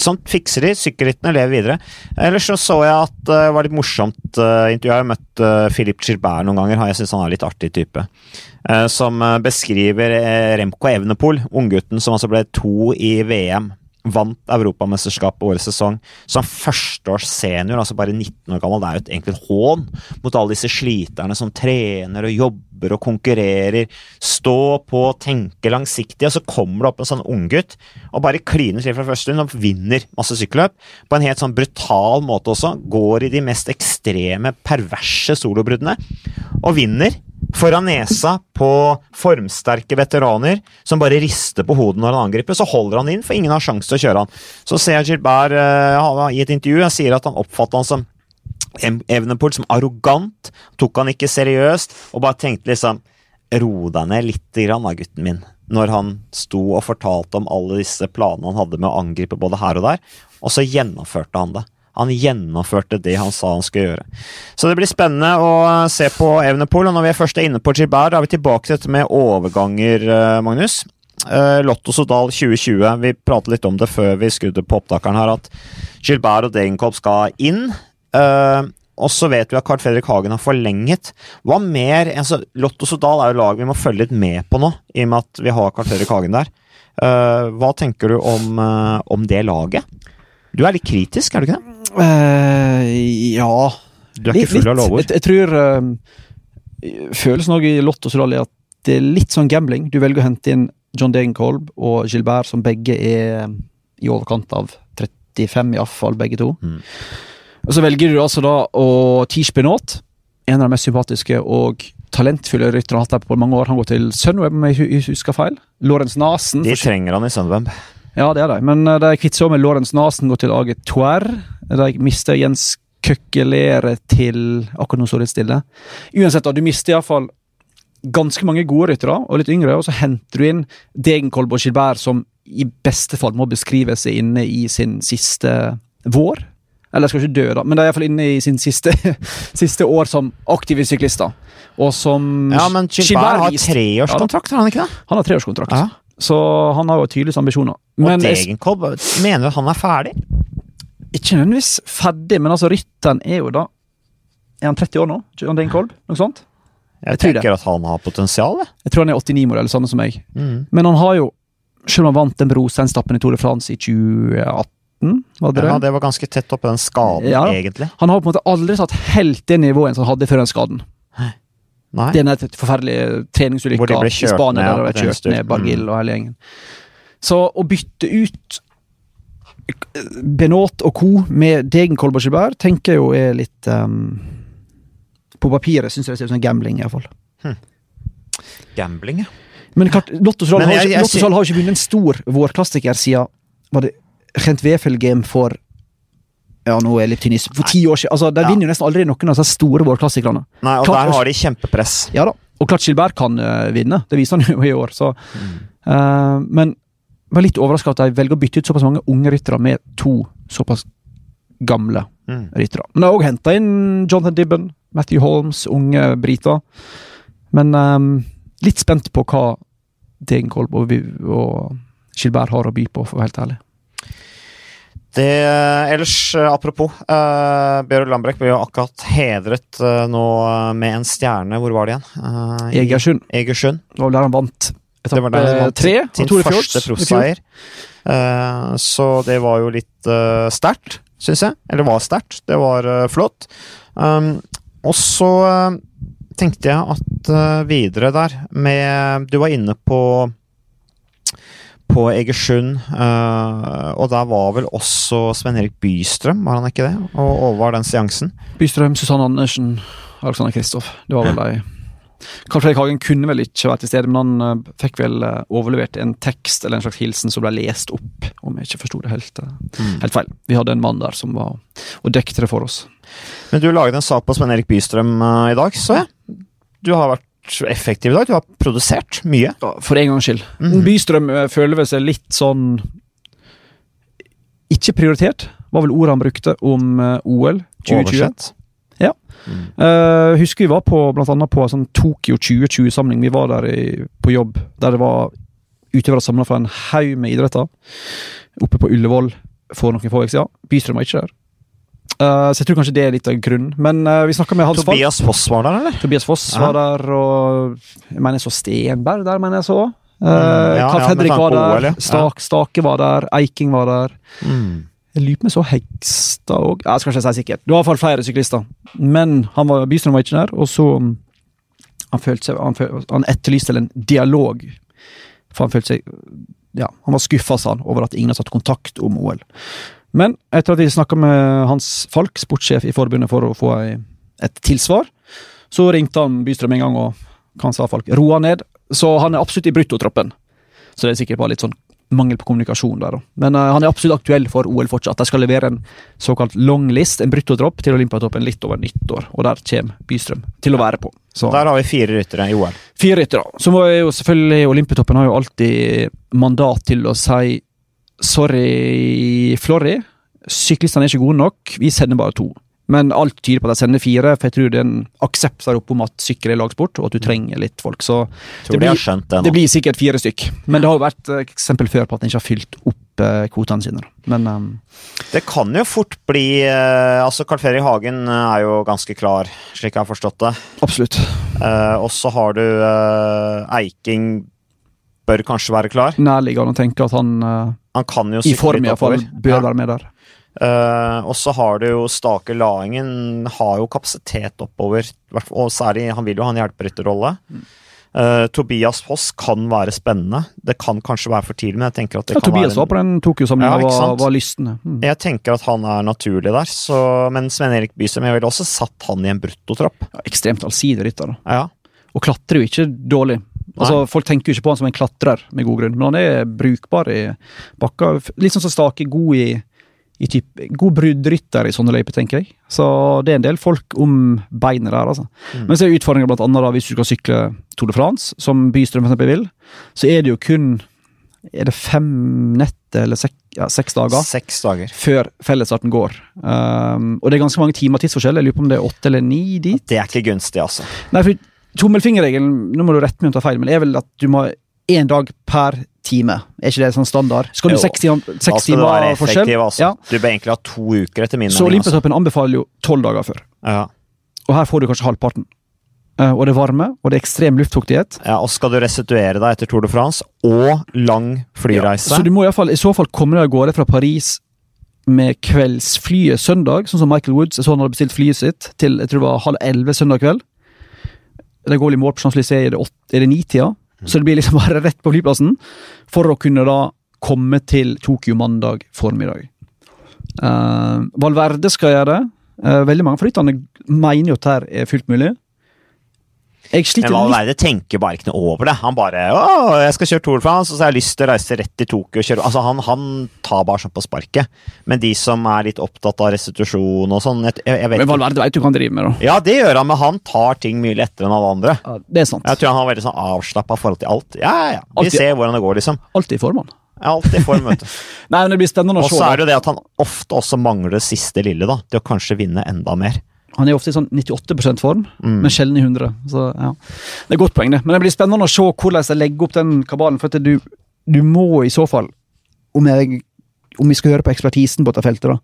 Sånt fikser de. Sykkelrittene lever videre. Ellers så så jeg at eh, det var litt morsomt uh, intervju. Jeg har møtt Philip Gilbert noen ganger. Jeg syns han er litt artig type. Eh, som eh, beskriver eh, Remco Evenepool, unggutten som altså ble to i VM. Vant Europamesterskapet årets sesong som førsteårs senior, altså bare 19 år gammel. Det er jo et et hån mot alle disse sliterne som trener og jobber og konkurrerer. Stå på, tenke langsiktig, og så kommer det opp en sånn unggutt og bare kliner til fra første stund og vinner masse sykkelløp. På en helt sånn brutal måte også. Går i de mest ekstreme, perverse solobruddene og vinner. Foran nesa på formsterke veteraner som bare rister på hodet når han angriper. Så holder han inn, for ingen har sjanse til å kjøre han. Så ser jeg Gilbert uh, i et intervju jeg sier at han oppfatter han som Evenepool som arrogant, tok han ikke seriøst, og bare tenkte liksom Ro deg ned litt, grann, da, gutten min. Når han sto og fortalte om alle disse planene han hadde med å angripe både her og der, og så gjennomførte han det. Han gjennomførte det han sa han skulle gjøre. Så det blir spennende å eh, se på Evenepool. Og når vi er først inne på Gilbert, da er vi tilbake til dette med overganger, eh, Magnus. Eh, Lotto Sodal 2020. Vi pratet litt om det før vi skrudde på opptakeren her, at Gilbert og Degenkolb skal inn. Og så vet vi at Carl Fredrik Hagen har forlenget. Hva mer altså, Lotto Sodal er jo lag vi må følge litt med på nå, i og med at vi har Carl Fredrik Hagen der. Hva tenker du om, om det laget? Du er litt kritisk, er du ikke det? Uh, ja Du er ikke full av lovord. Jeg, jeg tror uh, Følelsen også i Lotto er at det er litt sånn gambling. Du velger å hente inn John Degenkolb og Gilbert, som begge er eh, i overkant av 35, iallfall begge to. Mm. Og så velger du altså da å Tish Benot, en av de mest sympatiske og talentfulle rytterne har hatt der på mange år. Han går til Sunweb, om jeg husker feil. Lorentz Nasen. De trenger han i Sunweb. Ja, det er de. Men uh, de kvitter seg med Lorentz Nasen, går til AG Toer. De mister Jens Køkkelere til Akkurat nå står det litt stille. Uansett, da, du mister iallfall ganske mange gode ryttere, og litt yngre, og så henter du inn Degenkolb og Gilbert, som i beste fall må beskrive seg inne i sin siste vår. Eller skal ikke dø, da, men de er iallfall inne i sin siste, siste år som aktive syklister. Og som Ja, men Gilbert har vist- treårskontrakt, har han ikke det? Han har treårskontrakt. Ja. Så han har jo tydeligvis ambisjoner. Men og Degenkolb mener at han er ferdig. ikke nødvendigvis ferdig, men altså rytteren er jo da Er han 30 år nå? John Degenkolb? Kolb? Noe sånt? Jeg, Jeg det. tenker at han har potensial. Det. Jeg tror han er 89-modell, samme som meg. Mm. Men han har jo, selv om han vant den Brosteinstappen i Tour de France i 2018, var det Ja, det? var ganske tett oppe den skaden, Ja. egentlig. Han har på en måte aldri satt helt det nivået som han hadde før den skaden. Nei. Det er en forferdelig treningsulykke Hvor de ble i Spania, der de ble kjørt ned Bargill Mm. og hele gjengen. Så å bytte ut Benot og co. med Degenkolb og Gilbert tenker jeg jo er litt um, På papiret syns jeg det ser ut som gambling, iallfall. Gambling, ja. Men klart, har, jo har ikke vunnet en stor vårklassiker siden Var det Gent Wefelgem for Ja, nå er litt tynn. For ti år siden. Altså, De Ja. vinner jo nesten aldri noen av de store vårklassikerne. Nei, og Klart- der har de kjempepress. Ja da. Og klart Gilbert kan uh, vinne, det viser han jo i år. Så. Eh, men jeg var litt overraska at de velger å bytte ut såpass mange unge ryttere med to såpass gamle Mm. ryttere. Men de har òg henta inn Jonathan Dibben, Matthew Holmes, unge briter. Men um, litt spent på hva Degenkolb og, og Gilbert har å by på, for å være helt ærlig. Det, ellers, eh, apropos, uh, Bjørn Lambrekk ble jo akkurat hedret uh, nå med en stjerne. Hvor var det igjen? Uh, Egersund. Egersund. Det var der han vant etappe tre. Sin første proffseier. Uh, så det var jo litt uh, sterkt, syns jeg. Eller var sterkt. Det var uh, flott. Um, og så tenkte jeg at videre der med Du var inne på på Egersund, og der var vel også Sven Erik Bystrøm, var han ikke det? Og overvar den seansen? Bystrøm, Susanne Andersen, Alexander Kristoff. Det var vel de Karl Fredrik Hagen kunne vel ikke vært til stede, men han uh, fikk vel uh, overlevert en tekst eller en slags hilsen som ble lest opp, om jeg ikke forsto det helt, uh, mm. helt, feil. Vi hadde en mann der som var og dekket det for oss. Men du laget en sak på Sven Erik Bystrøm i dag, så jeg. Du har vært effektiv i dag. Du har produsert mye. Ja, for en gangs skyld. Mm. Bystrøm føler seg litt sånn Ikke prioritert, var vel ordet han brukte om OL 2020. Oversett. Ja. Mm. Uh, husker vi var på blant annet på sånn Tokyo 2020-samling. Vi var der i, på jobb, der det var utøvere samla fra en haug med idretter. Oppe på Ullevål for noen få uker siden. Bystrøm var ikke der. Uh, så jeg tror kanskje det er litt av grunnen. Men uh, vi snakka med Hans Tobias Foss var der, eller? Tobias Foss ja. var der, og jeg mener jeg så Stenberg der, mener jeg så. Uh, mm, ja, Carl Fredrik var der, OL. Stak, Stake var der, Eiking var der. Mm. Jeg lurer på om så Hegstad òg. Jeg skal ikke si sikkert. Det var i hvert fall flere syklister. Men han var, Bystrøm var ikke der, og så um, Han, følte seg, han, følte, han etterlyste en dialog. For han følte seg Ja, han var skuffa, sa han, over at ingen har tatt kontakt om OL. Men etter at vi snakka med Hans Falk, sportssjef i forbundet, for å få et tilsvar, så ringte han Bystrøm en gang og han sa Falk, roa ned. Så han er absolutt i bruttotroppen. Så det er sikkert bare litt sånn mangel på kommunikasjon der. Men uh, han er absolutt aktuell for OL fortsatt. De skal levere en såkalt longlist, en bruttotropp, til Olympiatoppen litt over nyttår. Og der kommer Bystrøm til å være på. Så. Der har vi fire ryttere i OL. Fire ryttere. Så må jo selvfølgelig Olympiatoppen har jo alltid mandat til å si sorry, Florry. Syklistene er ikke gode nok, vi sender bare to. Men alt tyder på at de sender fire, for jeg tror det er en aksept der oppe om at sykkel er lagsport, og at du trenger litt folk. Så det blir, det, det blir, sikkert fire stykk. Men det har jo vært eh, eksempel før på at en ikke har fylt opp uh, kvotene sine. Men um, Det kan jo fort bli uh, Altså, Carl Ferry Hagen er jo ganske klar, slik jeg har forstått det. Absolutt. Uh, og så har du Eiking bør kanskje være klar. Nærliggende å tenke at han, han kan jo i form iallfall bør ja. være med der. Uh, og så har du jo Stake Laingen har jo kapasitet oppover, og særlig han vil jo ha en hjelperytterrolle. Mm. Uh, Tobias Foss kan være spennende. Det kan kanskje være for tidlig, men jeg tenker at det ja, kan Tobias være var på den Tokyo-samlinga ja, var, var lystende. Mm. Jeg tenker at han er naturlig der, så, men Sven Erik Bysøm Jeg ville også satt han i en bruttotropp. Ja, ekstremt allsidig rytter. Ja. Og klatrer jo ikke dårlig. Altså, Folk tenker jo ikke på han som en klatrer, med god grunn, men han er brukbar i bakka. Litt sånn som Stake, god i i typ, god bruddrytter i sånne løyper, tenker jeg. Så det er en del folk om beinet der, altså. Mm. Men så er utfordringa blant annet da, hvis du skal sykle Tour de France, som Bystrøm eksempel vil, så er det jo kun er det fem netter eller sek, ja, seks dager Seks dager før fellesstarten går. Um, og det er ganske mange timer tidsforskjell. Jeg lurer på om det er åtte eller ni dit. Det er ikke gunstig, altså. Nei, for Tommelfingerregelen nå må du rette meg om jeg tar feil, men er vel at du må én dag per time. Er ikke det sånn standard? Skal du ha seks, timer, altså, forskjell? Altså. Ja. Du bør egentlig ha to uker, etter min Så Olympiatoppen altså. anbefaler jo tolv dager før. Ja. Og her får du kanskje halvparten. Uh, og det er varme, og det er ekstrem luftfuktighet. Ja, Og skal du restituere deg etter Tour de France og lang flyreise. Ja, så du må i, fall, i så fall komme deg av gårde fra Paris med kveldsflyet søndag, sånn som Michael Woods. Jeg så han hadde bestilt flyet sitt til jeg tror det var halv elleve søndag kveld. Det går i mål på Champs-Élysées er det, det ni-tida. Så det blir liksom bare rett på flyplassen for å kunne da komme til Tokyo mandag formiddag. Uh, Valverde skal gjøre det. Uh, veldig mange flytende mener jo at her er fullt mulig. Jeg sliter Men Valverde tenker bare ikke noe over det. Han bare 'Å, jeg skal kjøre Tour de France', og så har jeg lyst til å reise rett til Tokyo og kjøre Altså, han, han tar bare sånn på sparket. Men de som er litt opptatt av restitusjon og sånn jeg, jeg Men Valverde vet du hva han driver med, da. Ja, det gjør han, men han tar ting mye lettere enn alle andre. Ja, det er sant. Jeg tror han har veldig sånn avslappa forhold til alt. Ja, ja, ja. Vi Altid. ser hvordan det går, liksom. Alltid i form, han. Ja, alltid i form, vet du. Nei, men det blir spennende å se. Og så er det jo det at han ofte også mangler det siste lille, da. Til å kanskje vinne enda mer. Han er ofte i sånn 98% form, mm. men sjelden i 100. Så ja, Det er et godt poeng, det. Men det blir spennende å se hvordan de legger opp den kabalen. For du, du må i så fall, om jeg om vi skal høre på ekspertisen på dette feltet, da,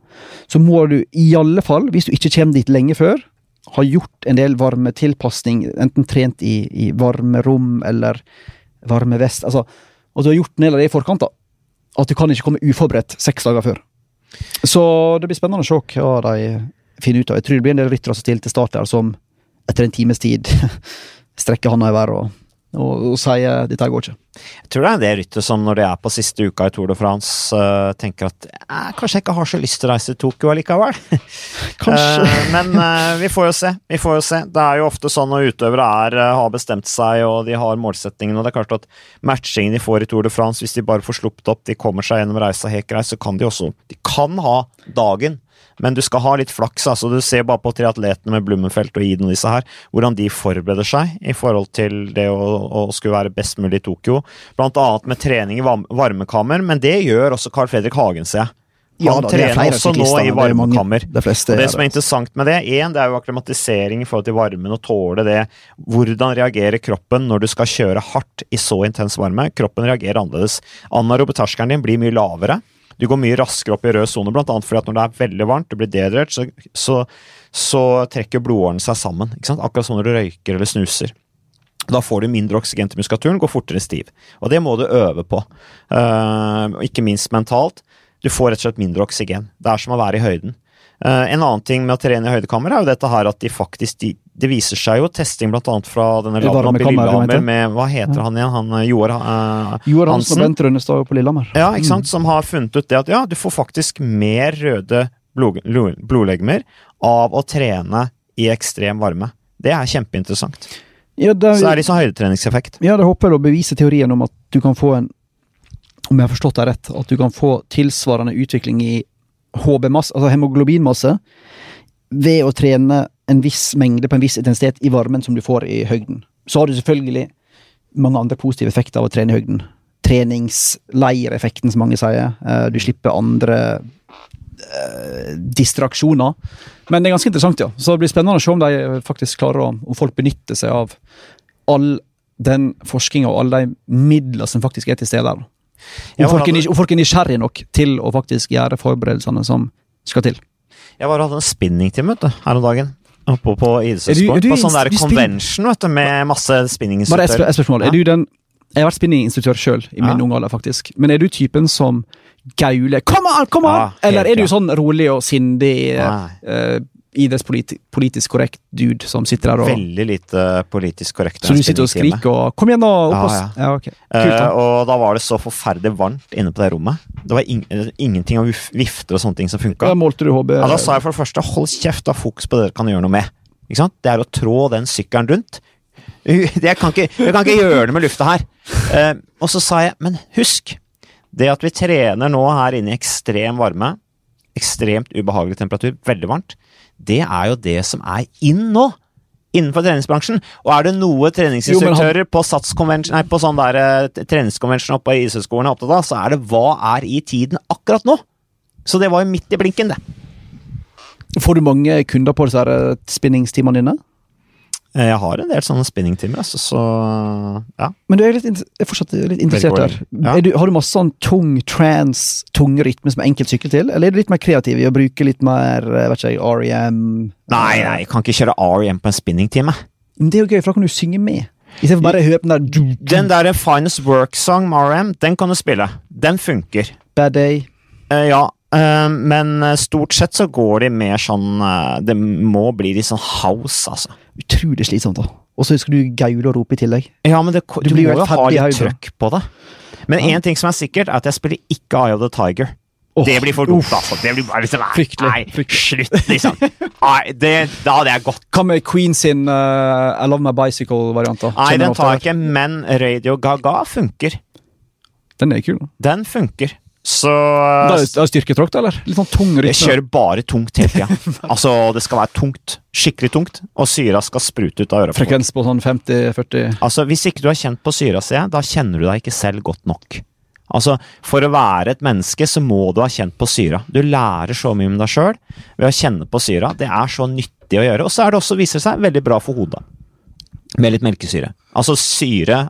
så må du i alle fall, hvis du ikke kommer dit lenge før, ha gjort en del varmetilpasning, enten trent i, i varmerom eller varmevest. Altså, og du har gjort en del av det i forkant. da. At du kan ikke komme uforberedt seks dager før. Så det blir spennende å se hva de finner ut av. Jeg tror det blir en del ryttere som stiller til start der, som etter en times tid strekker hånda i været og og, og sier dette går ikke. Jeg tror det er en del ryttere som når de er på siste uka i Tour de France, uh, tenker at kanskje jeg ikke har så lyst til å reise til Tokyo allikevel. kanskje. uh, men uh, vi får jo se. Vi får jo se. Det er jo ofte sånn når utøvere er, har bestemt seg og de har målsettingen, og det er klart at matchingen de får i Tour de France, hvis de bare får sluppet opp, de kommer seg gjennom reisa helt greit, så kan de også De kan ha dagen men du skal ha litt flaks. altså Du ser bare på triatletene med Blummenfelt og Iden og disse her, hvordan de forbereder seg i forhold til det å, å skulle være best mulig i Tokyo. Blant annet med trening i varmekammer, men det gjør også Carl Fredrik Hagen, ser jeg. Han ja, da, trener også nå i varmekammer. Det, fleste, og det som er interessant med det, en, det er jo akklimatisering i forhold til varmen og tåle det. Hvordan reagerer kroppen når du skal kjøre hardt i så intens varme? Kroppen reagerer annerledes. Anna terskelen din blir mye lavere. Du går mye raskere opp i rød sone, bl.a. fordi at når det er veldig varmt, du blir dehydrert, så, så, så, trekker blodårene seg sammen. Akkurat som når du røyker eller snuser. Da får du mindre oksygen til muskulaturen, går fortere stiv. Og det må du øve på. Uh, ikke minst mentalt. Du får rett og slett mindre oksygen. Det er som å være i høyden. Uh, en annen ting med å trene i høydekammer er jo dette her at de faktisk de, Det viser seg jo testing annet fra denne laben med, Lillehammer med Hva heter han igjen? Han eh, Joar uh, Joar Hansen og Bent Rønnestad på Lillehammer. Ja, ikke sant? Mm. Som har funnet ut det at ja, du får faktisk mer røde blod, blodlegemer av å trene i ekstrem varme. Det er kjempeinteressant. Ja, det er, Så det er litt sånn høydetreningseffekt. Ja, det håper jeg å bevise teorien om at du kan få en om jeg har forstått deg rett, at du kan få tilsvarende utvikling i HB-masse, altså hemoglobinmasse, ved å trene en viss mengde på en viss intensitet i varmen som du får i høgden. Så har du selvfølgelig mange andre positive effekter av å trene i høgden. Treningsleireffekten, som mange sier. Eh, du slipper andre eh, distraksjoner. Men det er ganske interessant, ja. Så det blir spennende å se om de faktisk klarer å, om folk benytter seg av all den forskninga og alle de midlene som faktisk er til stede der. Og folk, er, om folk er nysgjerrige nok til å faktisk gjøre forberedelsene som skal til. Jeg var hadde en spinningtime her om dagen. Oppe på idrettssport. På sånn der convention vet du, med masse spinninginstruktører. Bare et spørsmål. Ja. Er du den jeg har vært spinninginstruktør sjøl i min ja. unge alder, faktisk. Men er du typen som gauler 'kom an, kom an'? Ja, Eller er du sånn rolig og sindig, uh, idrettspolitisk korrekt dude som sitter der og Veldig lite politisk korrekt. Så du sitter og skriker og 'kom igjen, da'? Opp ja, ja. ja okay. Kult, da. Uh, og da var det så forferdelig varmt inne på det rommet. Det var in ingenting av vifter og sånne ting som funka. Da målte du HB? Ja, da sa jeg for det første 'hold kjeft, ha fokus på det dere kan gjøre noe med'. Ikke sant? Det er å trå den sykkelen rundt. Jeg kan ikke, jeg kan ikke gjøre det med lufta her. Uh, og så sa jeg 'men husk', det at vi trener nå her inne i ekstrem varme, ekstremt ubehagelig temperatur, veldig varmt, det er jo det som er inn nå! Innenfor treningsbransjen. Og er det noe treningsinstruktører han... på, nei, på sånn der, uh, treningskonvensjon oppe i idrettshøyskolene er opptatt av, så er det hva er i tiden akkurat nå? Så det var jo midt i blinken, det. Får du mange kunder på disse eh, spinningstimene dine? Eh, jeg har en del sånne spinningtimer, altså, så ja. Men du er, litt, er fortsatt litt interessert der. Ja. Du, har du masse sånn tung trans, tung rytme som er enkelt sykle til, eller er du litt mer kreativ i å bruke litt mer eh, vet ikke, REM? Nei, nei, jeg kan ikke kjøre REM på en spinningtime. Men det er jo gøy, for da kan du synge med. Istedenfor bare å høre på den der. Den der Finest Work-song med REM, den kan du spille. Den funker. Bad Day. Uh, ja, men stort sett så går de mer sånn Det må bli litt sånn house, altså utrolig slitsomt. da. Og så husker du gaule og rope i tillegg. Ja, men det, du, du må jo ha litt trøkk på det. Men én ja. ting som er sikkert, er at jeg spiller ikke Eye of the Tiger. Oh, det blir for dumt, altså. Det blir bare liksom, fryktelig, nei, fryktelig. slutt, liksom. Nei, det, da hadde jeg gått. Hva med Queen sin uh, I Love My Bicycle-variant? Nei, den tar jeg ikke, men Radio Gaga funker. Den er kul. Den funker. Så Det er styrketråkk, da, eller? Litt sånn tung rytme? Jeg kjører bare tungt hele tida. altså, det skal være tungt. Skikkelig tungt. Og syra skal sprute ut av øret. Frekvens på sånn 50-40 Altså, Hvis ikke du har kjent på syra si, da kjenner du deg ikke selv godt nok. Altså, For å være et menneske så må du ha kjent på syra. Du lærer så mye om deg sjøl ved å kjenne på syra. Det er så nyttig å gjøre. Og så er det også, viser det seg, veldig bra for hodet. Med litt melkesyre. Altså syre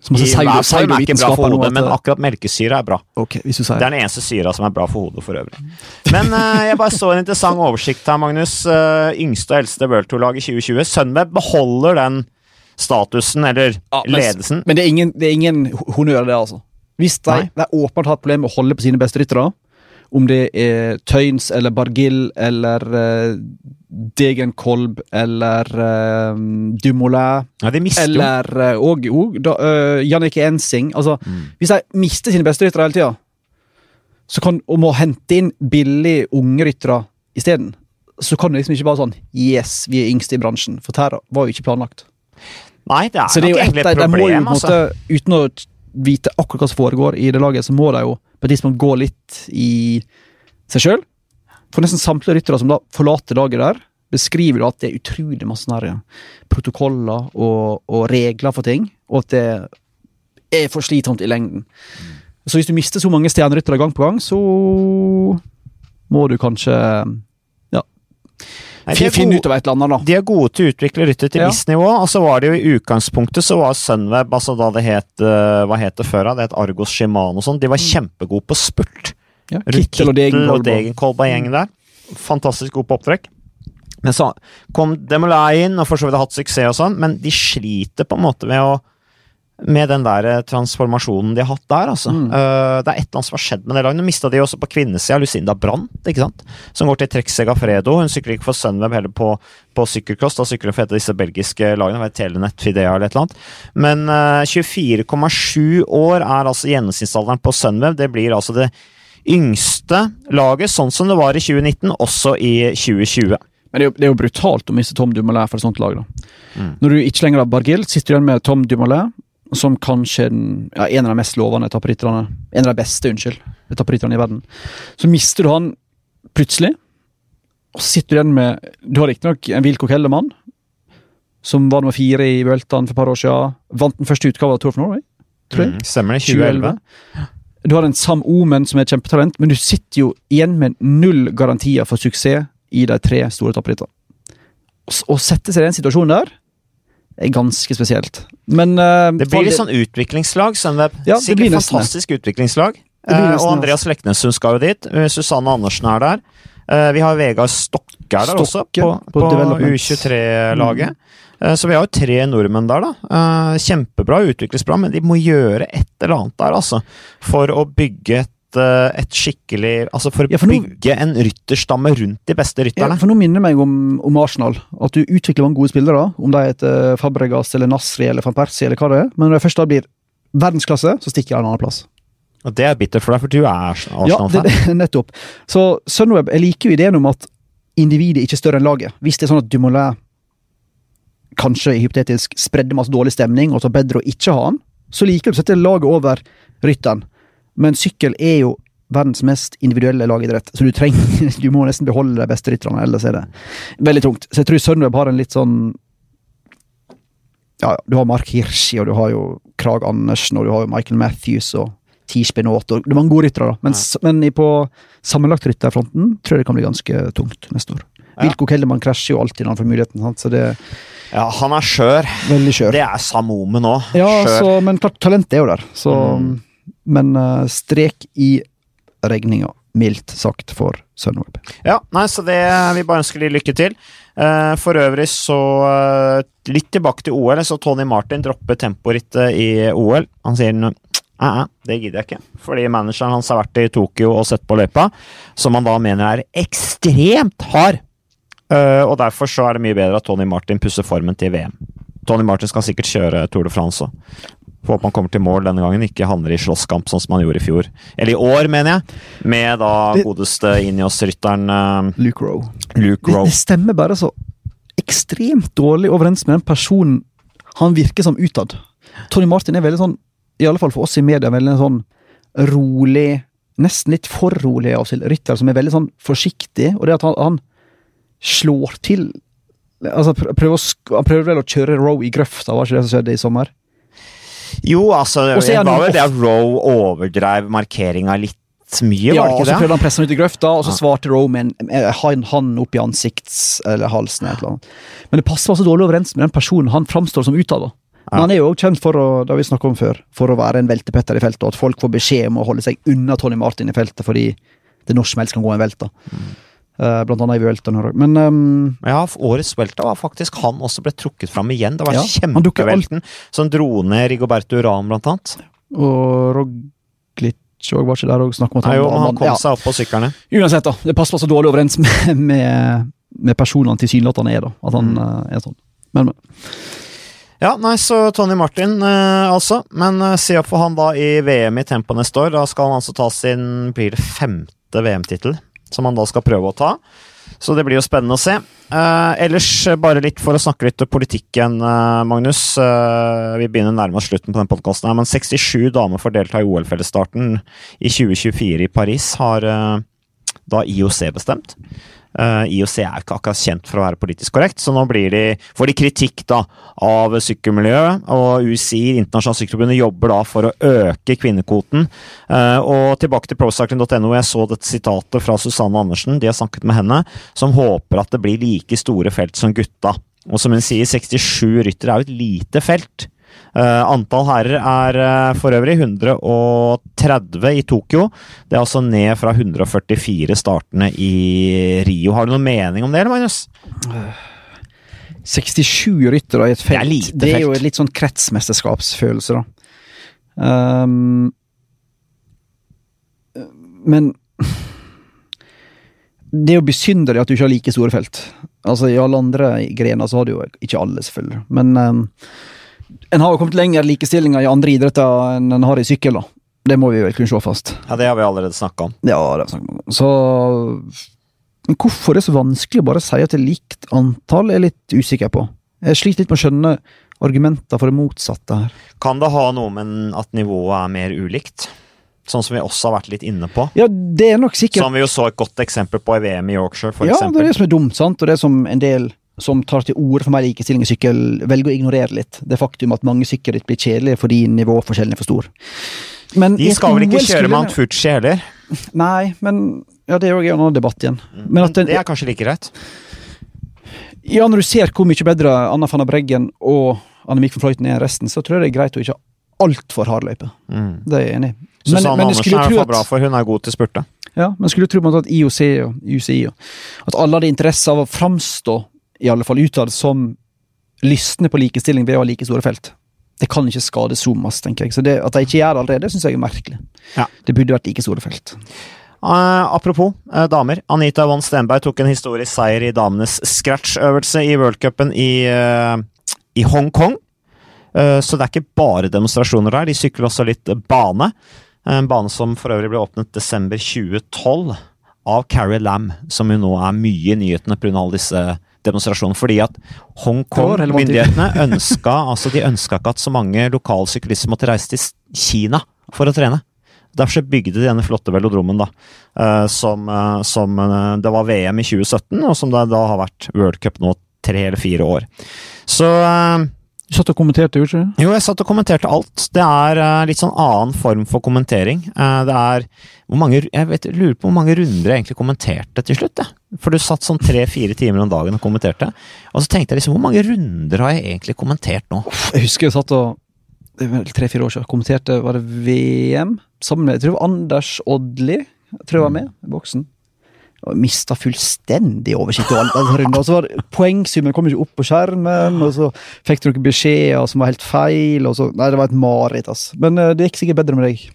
Så masse I pseudo- hver er ikke bra for hodet, men akkurat melkesyre er bra. Okay, hvis du Det er den eneste syra som er bra for hodet for øvrig. Men uh, jeg bare så en interessant oversikt her, Magnus. Uh, yngste og eldste World Tour-lag i 2020. Sunweb beholder den statusen, eller Ja, men- ledelsen. Men det er ingen, det er ingen honnør, det, altså. Hvis de, de åpenbart har et problem med å holde på sine beste ryttere, om det er Tøyns eller Bargill eller uh, Degenkolb eller uh, Dumoulin Ja, eller uh, og, og da, uh, Jannicke Ensing altså, Mm. Hvis de mister sine beste ryttere hele tida, så kan, og må hente inn billige unge ryttere isteden, så kan det liksom ikke bare sånn Yes, vi er yngste i bransjen. For dette var jo ikke planlagt. Nei, det er Så det er jo et, problem, de, må jo problem, altså. måte, uten å vite akkurat hva som foregår i det laget, så må de jo på et tidspunkt gå litt i seg sjøl. For nesten samtlige ryttere som da forlater laget der, beskriver at det er utrolig masse sånne protokoller og, og regler for ting, og at det er for slitsomt i lengden. Så hvis du mister så mange stjerneryttere gang på gang, så må du kanskje ja, Nei, de finne ut av et eller annet, da. De er gode til å utvikle rytter til Ja. visst nivå, og så var det jo i utgangspunktet så var Sunweb, altså da det het eh, Hva het det før da? Det het Argos Shimano og sånn. De var kjempegode på spurt. Ja, Kittel, Kittel og Degenkolb. og- Degenkolb og gjengen der. Fantastisk god på opptrekk. Men så kom Demolay inn, og for så vidt har hatt suksess og sånn, men de sliter på en måte med å med den der eh, transformasjonen de har hatt der, altså. Mm. Uh, det er et eller annet som har skjedd med det laget. Nå mista de også på kvinnesida Lucinda Brandt, ikke sant? Som går til Trek Fredo. Hun sykler ikke for Sunweb heller på, på sykkelcross, da sykler hun for et av disse belgiske lagene, det Telenet, Fidea eller et eller annet. Men uh, 24,7 år er altså gjennomsnittsalderen på Sunweb. Det blir altså det yngste laget, sånn som det var i 2019, også i 2020. Men det er, jo, det er jo brutalt å miste Tom Dumoulin for et sånt lag. da. Mm. Når du ikke lenger har Bargill, sitter du igjen med Tom Dumoulin, som kanskje er den- ja, en av de mest lovende etapperitterne En av de beste, unnskyld, etapperitterne i verden. Så mister du han plutselig, og sitter du igjen med Du har riktignok en Wilco Kellermann, som var nummer fire i Vueltaen for et par år siden. Vant den første utgaven av Tour of Norway, tror jeg. Mm, stemmer det. 2011. Du har en Sam Omen som er et kjempetalent, men du sitter jo igjen med null garantier for suksess i de tre store etapperittene. Å sette seg i den situasjonen der er ganske spesielt. Men uh, Det blir litt sånn utviklingslag. Sunweb. Ja, Sikkert fantastisk utviklingslag. Nesten og Andreas Leknessund skal jo dit. Uh, Susanne Andersen er der. Vi har Vegard Stokke er der også, på, på på. U23-laget. Eh, så vi har jo tre nordmenn der, da. Kjempebra, kjempebra, bra, men de må gjøre et eller annet der, altså. For å bygge et et skikkelig Altså for å Ja, for nå- bygge en rytterstamme rundt de beste Ja, rytterne. for nå minner det meg om, om Arsenal. At du utvikler mange gode spillere, om de heter Fabregas eller Nasri eller van Persie eller hva det er. Men når de først da blir verdensklasse, så stikker de en annen plass. Og det er bittert for deg, for du er Ja, det, Arsenal-fan. det, nettopp. Så Sunweb jeg liker jo ideen om at individet ikke er større enn laget. Hvis det er sånn at Dumoulin kanskje hypotetisk spredde masse dårlig stemning, og så bedre å ikke ha han, så liker du å sette laget over rytteren. Men sykkel er jo verdens mest individuelle lagidrett, så du trenger Du må nesten beholde de beste rytterne, ellers er det veldig tungt. Så jeg tror Sunweb har en litt sånn Ja, ja, du har Mark Hirschi, og du har jo Krag Andersen, og du har jo Michael Matthews og Tish Benot, og det er mange gode ryttere, da. Men, ja. men i- på sammenlagtrytterfronten tror jeg det kan bli ganske tungt neste år. Ja. Wilco Kellermann krasjer jo alltid når han får muligheten, sant? så det Ja, han er skjør. veldig skjør. Det er Samome nå. Ja, så, men klart, talentet er jo der. Så, Mm. Men eh, strek i regninga, mildt sagt, for Sunweb. Ja, nei, så det Vi bare ønsker de lykke til. Eh, for øvrig så eh, Litt tilbake til OL. Så Tony Martin dropper temporittet i OL. Han sier Æ, det gidder jeg ikke. Fordi manageren hans har vært i Tokyo og sett på løypa, som han da mener er ekstremt hard. Uh, og derfor så er det mye bedre at Tony Martin pusser formen til VM. Tony Martin skal sikkert kjøre Tour de France òg. Får håpe han kommer til mål denne gangen, ikke havner i slåsskamp sånn som han gjorde i fjor. Eller i år, mener jeg. Med da godeste Inios-rytteren eh, Luke Rowe. Luke Det, Rowe. det stemmer bare så ekstremt dårlig overens med den personen han virker som utad. Tony Martin er veldig sånn, i alle fall for oss i media, veldig sånn rolig, nesten litt for rolig av sin rytter, som er veldig sånn forsiktig, og det at han, han slår til Altså, prøver Han prøver vel å kjøre Rowe i grøfta, var ikke det som skjedde i sommer? Jo, altså, det han var vel det at Rowe overdrev markeringa litt mye, Ja, var ikke det så ikke prøvde det? han å presse ham ut i grøfta, og så Ja. svarte Rowe med en en hand opp i ansikts- eller halsen. eller et eller annet. Men det passer altså dårlig overens med den personen han framstår som utad. Men han er jo kjent for å det har vi om før, for å være en veltepetter i feltet, og at folk får beskjed om å holde seg unna Tony Martin i feltet fordi det når som helst kan gå en velt. da. Eh, blant annet i Vueltaen. Men um, Ja, årets Vuelta var faktisk han også ble trukket fram igjen. Det var Ja, kjempevelten som dro ned Rigoberto Uran, blant annet. Og Roglic òg var ikke der og snakket om at Nei, han jo, han, han kom Ja, seg opp på syklene. Uansett, da. Det passer så dårlig overens med, med, med personene tilsynelatende er, da. At han mm. er sånn. Men, men. Ja, nei, så Tony Martin, eh, altså. Men eh, se opp for han da i VM i tempo neste år. Da skal han altså ta sin blir det femte VM-tittel, som han da skal prøve å ta. Så det blir jo spennende å se. Uh, ellers, eh, bare litt for å snakke litt om politikken, uh, Magnus. Uh, vi begynner nærme slutten på den podkasten, men 67 damer får delta i OL-fellesstarten i 2024 i Paris, har da IOC bestemt. Eh, IOC er ikke akkurat kjent for å være politisk korrekt, så nå de, får de kritikk da av sykkelmiljøet. Og UCI, Internasjonalt Sykkelforbund, jobber da for å øke kvinnekvoten. Uh, og tilbake til procycling.no, jeg så dette sitatet fra Susanne Andersen, de har snakket med henne, som håper at det blir like store felt som gutta. Og som hun sier, 67 ryttere er jo et lite felt. Eh, antall herrer er eh, for øvrig 130 i Tokyo. Det er altså ned fra 144 startende i Rio. Har du noen mening om det, eller, Magnus? 67 ryttere i et felt. Det er Det er jo felt. litt sånn kretsmesterskapsfølelse, da. Um, men Det er jo besynderlig at du ikke har like store felt. Altså I alle andre grener så har du jo ikke alle, selvfølgelig. Men ehm, en har jo kommet lenger likestillinga i andre idretter enn en har i sykkel, da. Det må vi vel kunne slå fast. Ja, Det har vi allerede snakka om. Ja, det har vi snakket om. Så Men hvorfor det er så vanskelig å bare si at det er likt antall, er jeg litt usikker på. Jeg sliter litt med å skjønne argumenter for det motsatte her. Kan det ha noe med at nivået er mer ulikt? Sånn som vi også har vært litt inne på. Ja, det er nok sikkert Som vi jo så et godt eksempel på i VM i Yorkshire, for Ja, det er det som er dumt, sant, og det som en del som tar til orde for mer likestilling i sykkel, velger å ignorere litt. Det faktum at mange sykkelritt blir kjedelige fordi nivåforskjellen er for stor. Men De skal vel ikke kjøre skulle- Mount Fuji heller? Nei, men ja, det er jo en annen debatt igjen. Men at det er kanskje like greit. Ja, når du ser hvor mye bedre Anna van der Breggen og Annemiek van Fløyten er enn resten, så tror jeg det er greit å ikke ha altfor hard løype. Mm. Det er jeg enig i. Susanne Andersen er tro at- bra, for hun er god til spurte. Ja, men skulle tro på at IOC og UCI og At alle hadde interesse av å framstå, i alle fall utad, som lystne på likestilling ved å ha like store felt. Det kan ikke skade så masse, tenker jeg. Så det, at de ikke gjør det allerede, syns jeg er merkelig. Ja. Det burde vært like store felt. Uh, apropos uh, damer. Anita Von Stenberg tok en historisk seier i damenes scratch-øvelse i worldcupen i, uh, i Hongkong. Så det er ikke bare demonstrasjoner der, de sykler også litt bane. En bane som for øvrig ble åpnet desember 2012 av Carrie Lam, som jo nå er mye i nyhetene pga. alle disse demonstrasjonene. Fordi at. Hongkong-myndighetene ønska altså de ønska ikke at så mange lokalsyklister måtte reise til Kina for å trene. Derfor bygde de denne flotte velodromen, da. eh, som, eh, som eh, Det var VM i 2017, og som det da har vært World Cup nå tre eller fire år. Så Du satt og kommenterte, gjorde du ikke jo, jeg satt og kommenterte alt. Det er eh, litt sånn annen form for kommentering. Eh, det er hvor mange, Jeg vet, lurer på hvor mange runder jeg egentlig kommenterte til slutt. Jeg. For du satt sånn tre-fire timer om dagen og kommenterte. Og så tenkte jeg liksom, hvor mange runder har jeg egentlig kommentert nå? Jeg husker jeg satt og tre-fire år siden kommenterte Var det VM? Sammen med jeg tror det var Anders Odli. Jeg tror jeg var med i boksen. Og mista fullstendig oversikt. Og så var Poengsummen kom ikke opp på skjermen, og så fikk du noen beskjeder som var helt feil. Og så, nei, det var et mareritt, altså. Men eh, det gikk sikkert bedre med deg.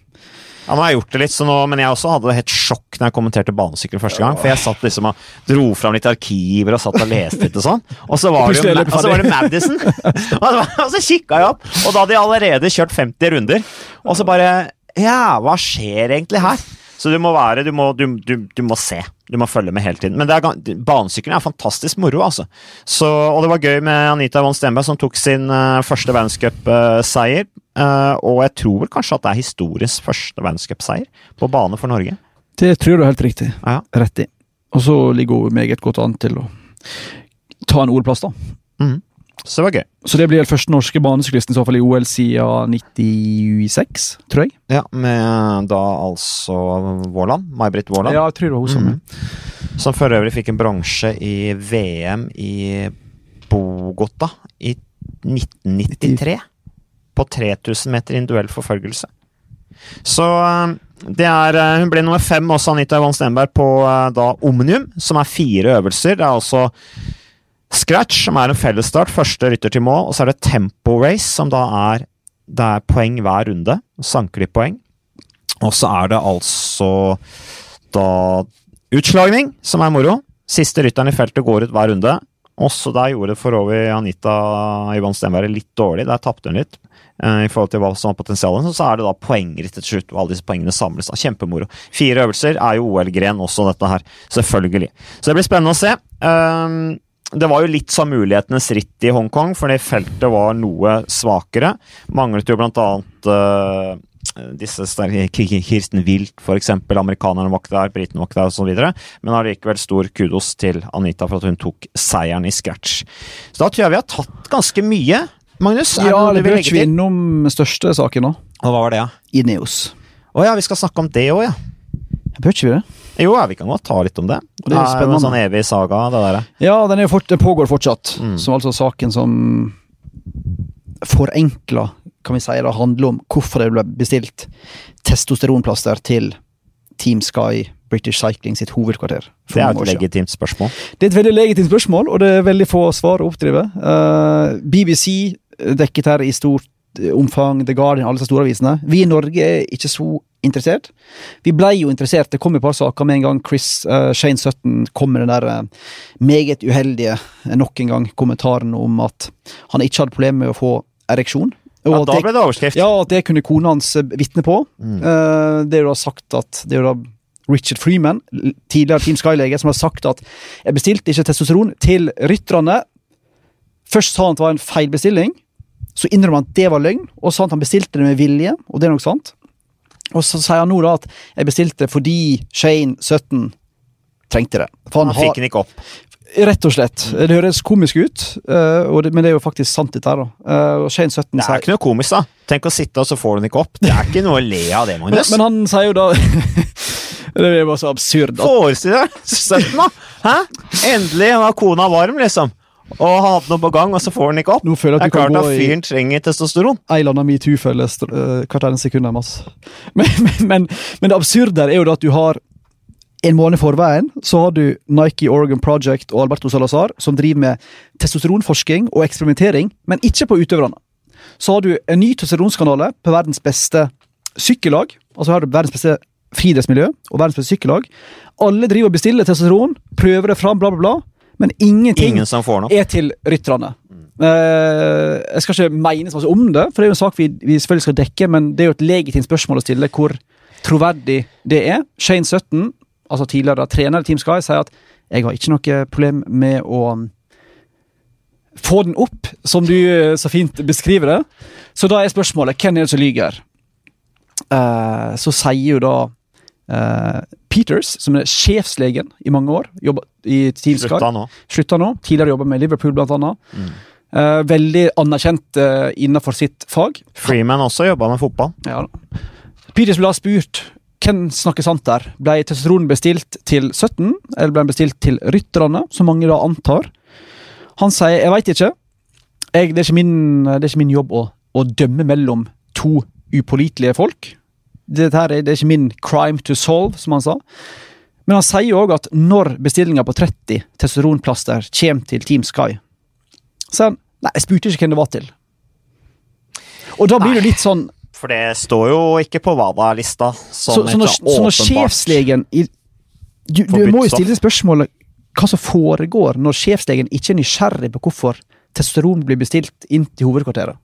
Ja, nå har jeg gjort det litt, så nå, men jeg også hadde det helt sjokk når jeg kommenterte banesykkel første gang. For jeg satt liksom og dro fram litt arkiver og satt og leste litt og sånn. Og så var det, jo, og så var det Madison! og, så, og så kikka jeg opp, og da hadde de allerede kjørt 50 runder. Og så bare Ja, hva skjer egentlig her? Så du må være Du må, du, du, du må se. Du må følge med hele tiden. Men det er, er fantastisk moro, altså. Så, og det var gøy med Anita von Stenberg, som tok sin uh, første verdenscupseier. Uh, og jeg tror vel kanskje at det er historisk første verdenscupseier på bane for Norge. Det tror du er helt riktig. Ja. Rett i. Og så ligger hun meget godt an til å ta en OL-plass, da. Mhm. Så det var gøy. Så det blir den første norske banesyklisten i så fall i OL siden 96, tror jeg. Ja, Med da altså Våland. May-Britt Våland. Ja, jeg tror det var hun som mm. Som for øvrig fikk en bronse i VM i Bogota i 1993. på 3000 meter individuell forfølgelse. Så eh, det er eh, Hun ble nummer fem også, Anita Yvonne Stenberg, på eh, da Omnium, som er fire øvelser. Det er altså Scratch, som er en fellesstart, første rytter til mål, og så er det Tempo Race, som da er det er poeng hver runde. Sanker de poeng. Og så er det altså da utslagning, som er moro. Siste rytteren i feltet går ut hver runde. Også der gjorde for over Anita Yvonne Stenberg litt dårlig. Der tapte hun litt eh, i forhold til hva som var potensialet. Så er det da poengritt til slutt, og alle disse poengene samles. da. Kjempemoro. Fire øvelser er jo OL-gren også, dette her. Selvfølgelig. Så det blir spennende å se. Um, det var jo litt sånn mulighetenes ritt i Hongkong, fordi feltet var noe svakere. Manglet jo blant annet uh, disse Kirsten Wilt, f.eks. Amerikanerne var ikke der, britene var ikke der osv. Men allikevel stor kudos til Anita for at hun tok seieren i scratch. Så da tror jeg vi har tatt ganske mye. Magnus, er ja, det noe du vil legge til? Ja, innom største saken nå. Og hva var det, ja? Ineos. Å ja, vi skal snakke om det òg, ja. Bør ikke vi det? Jo, ja, vi kan godt ta litt om det. Det det er jo en sånn evig saga, det der. Ja, den, fort, den pågår fortsatt. Mm. Som altså saken som forenkla, kan vi si, det handler om hvorfor det ble bestilt testosteronplaster til Team Sky British Cycling sitt hovedkvarter. Det er et legitimt spørsmål. Det er et veldig legitimt spørsmål, og det er veldig få svar å oppdrive. Uh, BBC dekket her i stort omfang, The Guardian, alle disse store avisene. Vi i Norge er ikke så interessert. Vi ble jo interessert, det kom et par saker med en gang Chris uh, Shane Sutton kom med den der uh, meget uheldige, uh, nok en gang, kommentaren om at han ikke hadde problemer med å få ereksjon. Og ja, da ble det overskrift. Ja, at det kunne kona hans vitne på. Mm. det er jo da sagt at det er jo da Richard Freeman, tidligere Team Sky-lege, som har sagt at jeg bestilte ikke testosteron til rytterne. Først sa han at det var en feilbestilling. Så innrømmer han at det var løgn, og sa at han bestilte det med vilje, og det er nok sant. Og så sier han nå da at jeg bestilte fordi Shane 17 trengte det. For han, han fikk den ikke opp? Rett og slett. Det høres komisk ut, det, men det er jo faktisk sant, dette her. Uh, Shane 17 Det er ikke noe komisk, da. Tenk å sitte, og så får du den ikke opp. Det er ikke noe å le av det, Magnus. Men, men han sier jo da Det er bare så absurd. Forestill deg 17, da! Hæ? Endelig var kona varm, liksom og han hadde noe på gang, og så får han ikke opp. det føler klart at du kan gå i... fyren trenger testosteron. Ei eller annen metoo-følge uh, hvert eneste sekund. Men, men, men, men, det absurde er jo at du har en måned forveien så har du Nike Oregon Project og Alberto Salazar, som driver med testosteronforsking og eksperimentering, men ikke på utøverne. Så har du en ny testosteronskandale på verdens beste sykkellag. Altså har du verdens beste friidrettsmiljø og verdens beste sykkellag. Alle driver og bestiller testosteron, prøver det fram, bla, bla, bla. Men ingenting Ingen er til rytterne. Uh, jeg skal ikke mene så mye om det, for det er jo en sak vi, vi, selvfølgelig skal dekke, men det er jo et legitimt spørsmål å stille hvor troverdig det er. Shane Sutton, altså tidligere trener i Team Sky, sier at jeg har ikke noe problem med å um, få den opp, som du uh, så fint beskriver det. Så da er spørsmålet hvem er det som lyver? Uh, så sier jo da Uh, Peters, som er sjefslegen i mange år, i Team Sky. Slutta nå. Slutta nå. Tidligere jobba med Liverpool, blant annet. Mm. Uh, veldig anerkjent uh, innenfor sitt fag. Freeman også jobba med fotball. Ja. Peters ble spurt hvem snakker sant der. Ble testosteron bestilt til 17, eller ble den bestilt til rytterne, som mange da antar? Han sier 'jeg veit ikke'. Jeg, det, er ikke min, det, er ikke min, jobb å, å dømme mellom to upålitelige folk dette her, det er ikke min crime to solve, som han sa. Men han sier òg at når bestillinga på 30 testosteronplaster kommer til Team Sky, så han Nei, jeg spurte ikke hvem det var til. Og da blir det litt sånn For det står jo ikke på WADA-lista så, så, når, så når sjefslegen i, du, du må jo stille spørsmålet hva som foregår når sjefslegen ikke er nysgjerrig på hvorfor testosteron blir bestilt inn til hovedkvarteret.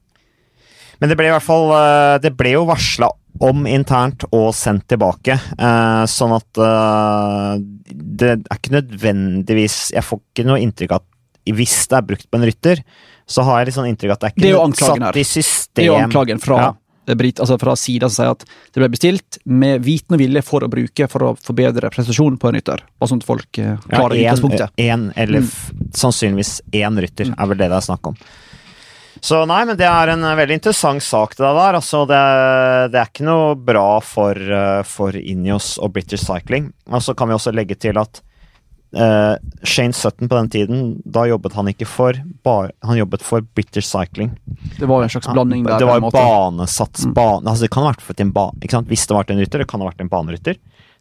Men det ble i hvert fall eh, Det ble jo varsla om internt og sendt tilbake. Eh, sånn at eh, det er ikke nødvendigvis Jeg får ikke noe inntrykk av at hvis det er brukt på en rytter, så har jeg litt sånn inntrykk av at det er ikke det er satt i system. Det er jo anklagen fra, ja. Brit, altså fra sida som sier at det ble bestilt med viten og vilje for å bruke for å forbedre prestasjonen på en rytter. Og sånn at folk klarer ja, en, utgangspunktet. En, eller mm. sannsynligvis én rytter, er vel det det er snakk om. Så nei, men det er en veldig interessant sak, det der. Altså, det, det er ikke noe bra for, uh, for Ineos og British Cycling. Og så kan vi også legge til at uh, Shane Sutton på den tiden, da jobbet han ikke for bar, Han jobbet for British Cycling. Det var jo en slags blanding der. Det var måte. banesats Mm. bane, altså Det kan ha vært en ba, ikke sant? Hvis det var en rytter, det kan ha vært en banerytter.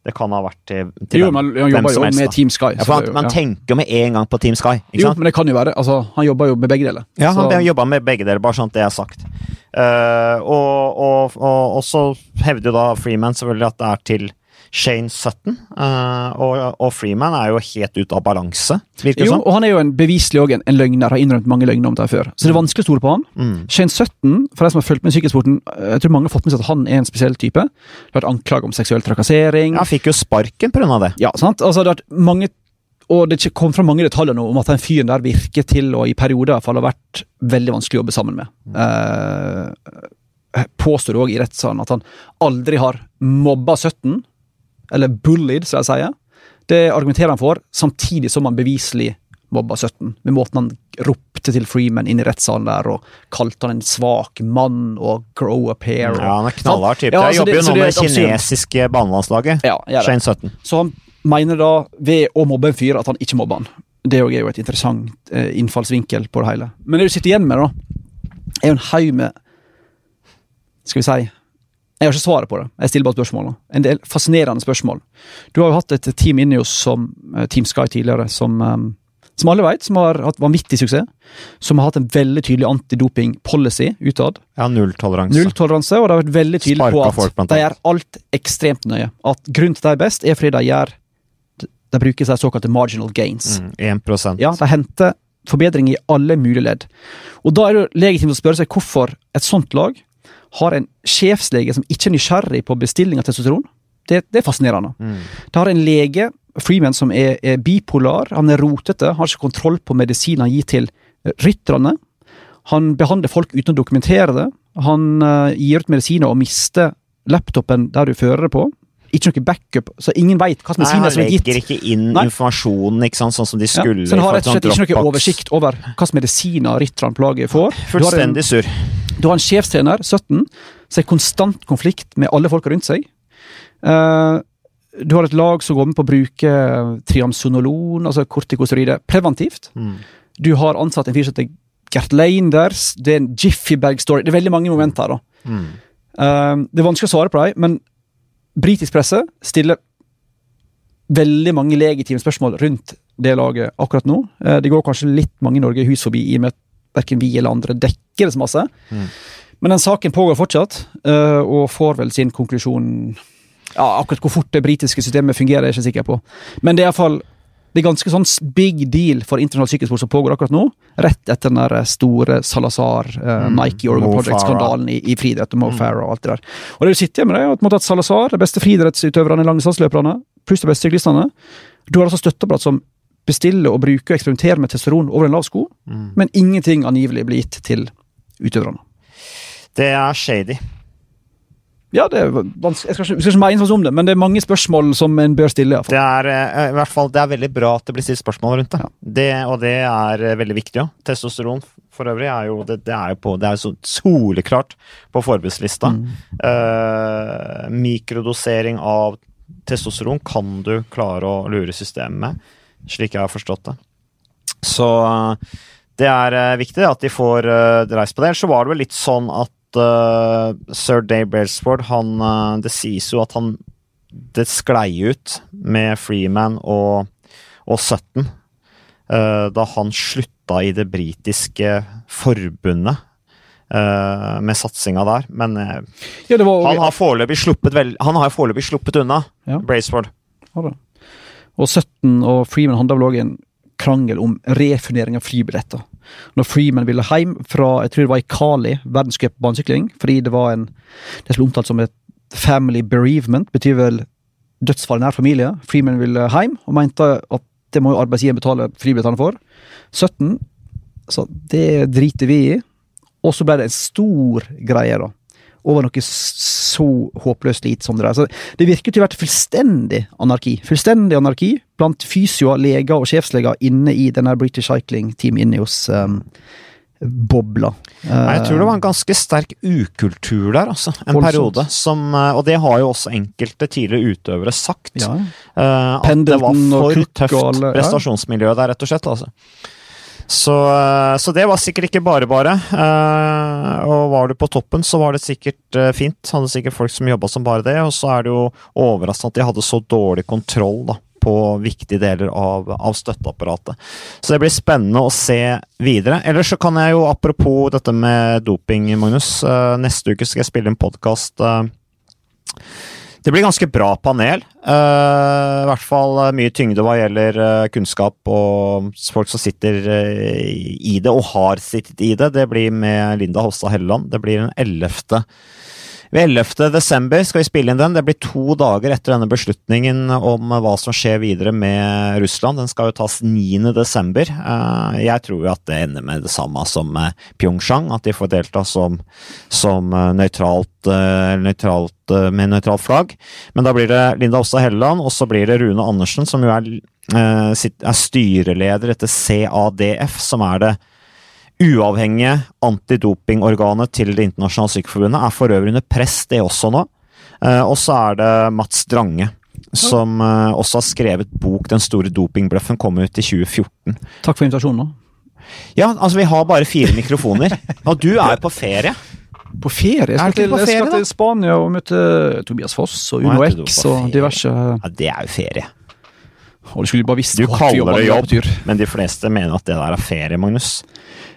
Det kan ha vært til, til Jo, men han jobber jo helst, med. Team Sky. Ja, for han, jo- man ja. tenker med en gang på Team Sky. Ikke Jo, sant? men det kan jo være. Altså, han jobber jo med begge deler. Ja, Så- han jobber med begge deler, bare sånn at det er sagt. Uh, og, og, og, og så hevder jo da Freeman selvfølgelig at det er til Shane Sutton. Uh, og, og Freeman er jo helt ute av balanse, virker det Jo, som. og han er jo en beviselig en, en løgner, har innrømt mange løgner om det før. Så det er vanskelig å stole på han. Mm. Shane Sutton, for de som har fulgt med i sykkelsporten, eh, jeg tror mange har fått med seg at han er en spesiell type. Det har vært anklaget om seksuell trakassering. Han fikk jo sparken pga. det. Ja, sant? Altså, det har vært mange og det kom fram mange detaljer nå om at den fyren der virker til å i perioder i hvert fall ha vært veldig vanskelig å jobbe sammen med. Eh, påstår òg i rettssalen at han aldri har mobba 17, eller bullied, som jeg sier. Det argumenterer han for, samtidig som han beviselig mobba 17. Med måten han ropte til Freeman inn i rettssalen der, og kalte han en svak mann og grow up here. Og, Ja, han er knallhard type. Ja, Jeg altså, jobber jo nå med det kinesiske banelandslaget. Ja. Shane Sutton. Så han mener da, ved å mobbe en fyr, at han ikke mobber han. Det er jo et interessant eh, innfallsvinkel på det hele. Men det du sitter igjen med, da, er jo en haug med Skal vi si Jeg har ikke svaret på det. Jeg stiller bare spørsmål. En del fascinerende spørsmål. Du har jo hatt et team inni oss som eh, Team Sky tidligere, som, eh, som alle vet, som har hatt vanvittig suksess. Som har hatt en veldig tydelig antidoping-policy utad. Ja, nulltoleranse. Nulltoleranse, og det har vært veldig tydelige på at folk, de gjør alt ekstremt nøye. At grunnen til at de er best, er fordi de gjør De bruker seg såkalte marginal gains. Mm, 1 Ja, De henter forbedring i alle mulige ledd. Og Da er det legitimt å spørre seg hvorfor et sånt lag har en sjefslege som ikke er nysgjerrig på bestilling av testosteron. Det, det er fascinerende. Mm. Det har en lege, Freeman, som er, er bipolar. Han er rotete, har ikke kontroll på medisinen han gir til eh, rytterne. Han behandler folk uten å dokumentere det. Han uh, gir ut medisiner og mister laptopen der du fører det på. Ikke noe backup, så ingen veit hva medisiner som er gitt. Han legger ikke inn Nei. informasjonen ikke sant, sånn som de Ja, skulle. så han har rett og slett ikke noe oversikt over hva medisiner rytterne på laget får. Du har en- Fullstendig sur. Du har en sjefstrener, 17, som er i konstant konflikt med alle folka rundt seg. Eh, du har et lag som går med på å bruke triamsonolon, altså kortikosteroider, preventivt. Mm. Du har ansatt en fyr som heter Gert Leinders. Det er en Jiffy Bag-story. Det er veldig mange momenter. da. Mm. Eh, det er vanskelig å svare på dem, men britisk presse stiller veldig mange legitime spørsmål rundt det laget akkurat nå. Eh, det går kanskje litt mange i Norge hus forbi, i og med at verken vi eller andre dekker det så masse. Mm. Men den saken pågår fortsatt, eh, og får vel sin konklusjon ja, Akkurat hvor fort det britiske systemet fungerer, er jeg ikke sikker på. Men det er iallfall det er ganske sånn big deal for internasjonal sykkelsport som pågår akkurat nå. Rett etter den der store Salazar, eh, Mm. Nike Oregon Project-skandalen i, i friidrett og Mo Mm. Farah og alt det der. Og det du sitter med, det er at Salazar, de beste friidrettsutøverne, langdistanseløperne, pluss de beste syklistene Du har altså støtteapparat som bestiller og bruker og eksperimenterer med testosteron over en lav sko, Mm. men ingenting angivelig blir gitt til utøverne. Det er shady. Ja, det er vanskelig. Jeg skal ikke, jeg skal ikke mene sånn om det, men det er mange spørsmål som en bør stille. i. Det er eh, i hvert fall det er veldig bra at det blir stilt spørsmål rundt det. Ja. det og det er eh, veldig viktig òg. Testosteron for øvrig er jo det, det er jo på, det er så soleklart på forbudslista. Mm. Eh, mikrodosering av testosteron kan du klare å lure systemet med, slik jeg har forstått det. Så eh, det er eh, viktig at de får uh, reist på det. Ellers så var det vel litt sånn at uh, sir Dave Brailsford, han eh, Det sies jo at han Det sklei ut med Freeman og, og Sutton uh, da han slutta i det britiske forbundet Uh, med satsinga der. Men eh, Ja, det var, han har foreløpig sluppet, vel, han har foreløpig sluppet unna, Ja. Da. Og 17 og Freeman handla vel også en krangel om refundering av flybilletter. Når Freeman ville hjem fra jeg tror det var i Kali, verdenscup banesykling, fordi det var en det som ble omtalt som et family bereavement, betyr vel dødsfall i nær familie. Freeman ville hjem, og mente at det må jo arbeidsgiveren betale flybillettene for. 17 sa det driter vi i, og så ble det en stor greie, da. Over noe så håpløst lite som det der. Så det virker til å ha vært fullstendig anarki. Fullstendig anarki blant fysioer, leger og sjefsleger inne i denne British Cycling Team inne hos um, bobla. Nei, Jeg tror det var en ganske sterk ukultur der, altså. En Voldsomt. periode. Som, eh, og det har jo også enkelte tidligere utøvere sagt. Ja. Uh, at det var for tøft og alle- ja. prestasjonsmiljø der, rett og slett. altså. Så, eh, så det var sikkert ikke bare bare. eh, og var du på toppen, så var det sikkert eh, fint. Hadde sikkert folk som jobba som bare det. Og så er det jo overraskende at de hadde så dårlig kontroll da, på viktige deler av, av støtteapparatet. Så det blir spennende å se videre. Ellers så kan jeg jo, apropos dette med doping, Magnus. neste uke skal jeg spille en podkast. Det blir ganske bra panel. Uh, I hvert fall eh, mye tyngde hva gjelder eh, kunnskap og folk som sitter i det, og har sittet i det. Det blir med Linda Hofstad Helleland. Det blir den 11. Ved 11. desember skal vi spille inn den. Det blir to dager etter denne beslutningen om hva som skjer videre med Russland. Den skal jo tas 9. desember. Eh, Jeg tror jo at det ender med det samme som eh, Pyeongchang, at de får delta som, som eh, nøytralt, nøytralt med nøytralt flagg. Men da blir det Linda Hofstad Helleland, og så blir det Rune Andersen, som jo er, er styreleder etter CADF, som er det uavhengige antidopingorganet til Det internasjonale sykeforbundet er for øvrig under press, det også nå. Eh, og så er det Mats Drange, som eh, også har skrevet bok 'Den store dopingbløffen', kom ut i 2014. Takk for invitasjonen. Ja, altså vi har bare fire mikrofoner, og du er jo på ferie. På ferie? Jeg Er skal, til, ferie, jeg skal til Spania og møte Tobias Foss og Uno X og diverse Ja, det er jo ferie. Og du skulle bare visst Du kaller det jobb, men de fleste mener at det der er ferie, Magnus.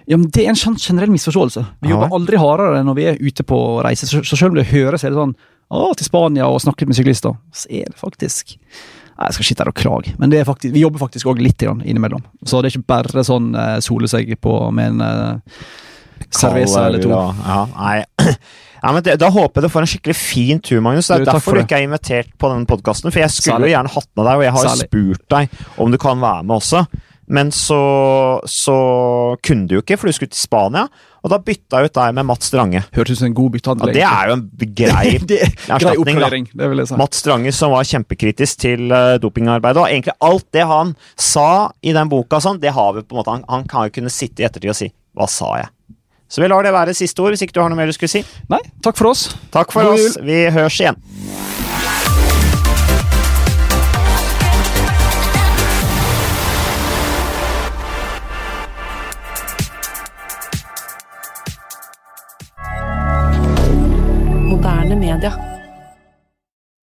Ja, men Det er en generell misforståelse. Vi Ja. jobber aldri hardere når vi er ute på reise. Så, så selv om det høres, er det sånn å, til Spania og snakke litt med syklister, så er det faktisk Nei, Jeg skal sitte her og klage, men det faktisk, vi jobber faktisk òg litt innimellom. Så det er ikke bare sånn eh, sole seg på med en eh, cerveza eller to. Ja, nei. Ja, men det, Da håper jeg du får en skikkelig fin tur, Magnus. Det er Du, derfor for du ikke er invitert på denne podkasten. For jeg skulle Særlig. jo gjerne hatt med deg, og jeg har jo spurt deg om du kan være med også. Men så, så kunne du jo ikke, for du skulle til Spania. Og da bytta jeg ut deg med Mats Strange. Hørtes ut som en god byttehandel. Ja, det er jo en grei det grei da. det vil jeg si. Mats Strange som var kjempekritisk til uh, dopingarbeidet. Og egentlig alt det han sa i den boka, sånn, det har vi på en måte Han, han kan jo kunne sitte i ettertid og si 'hva sa jeg'? Så vi lar det være siste ord, hvis ikke du har noe mer du skulle si. Nei, takk for oss. Takk for oss. Vi høres igjen. hebdomadaire.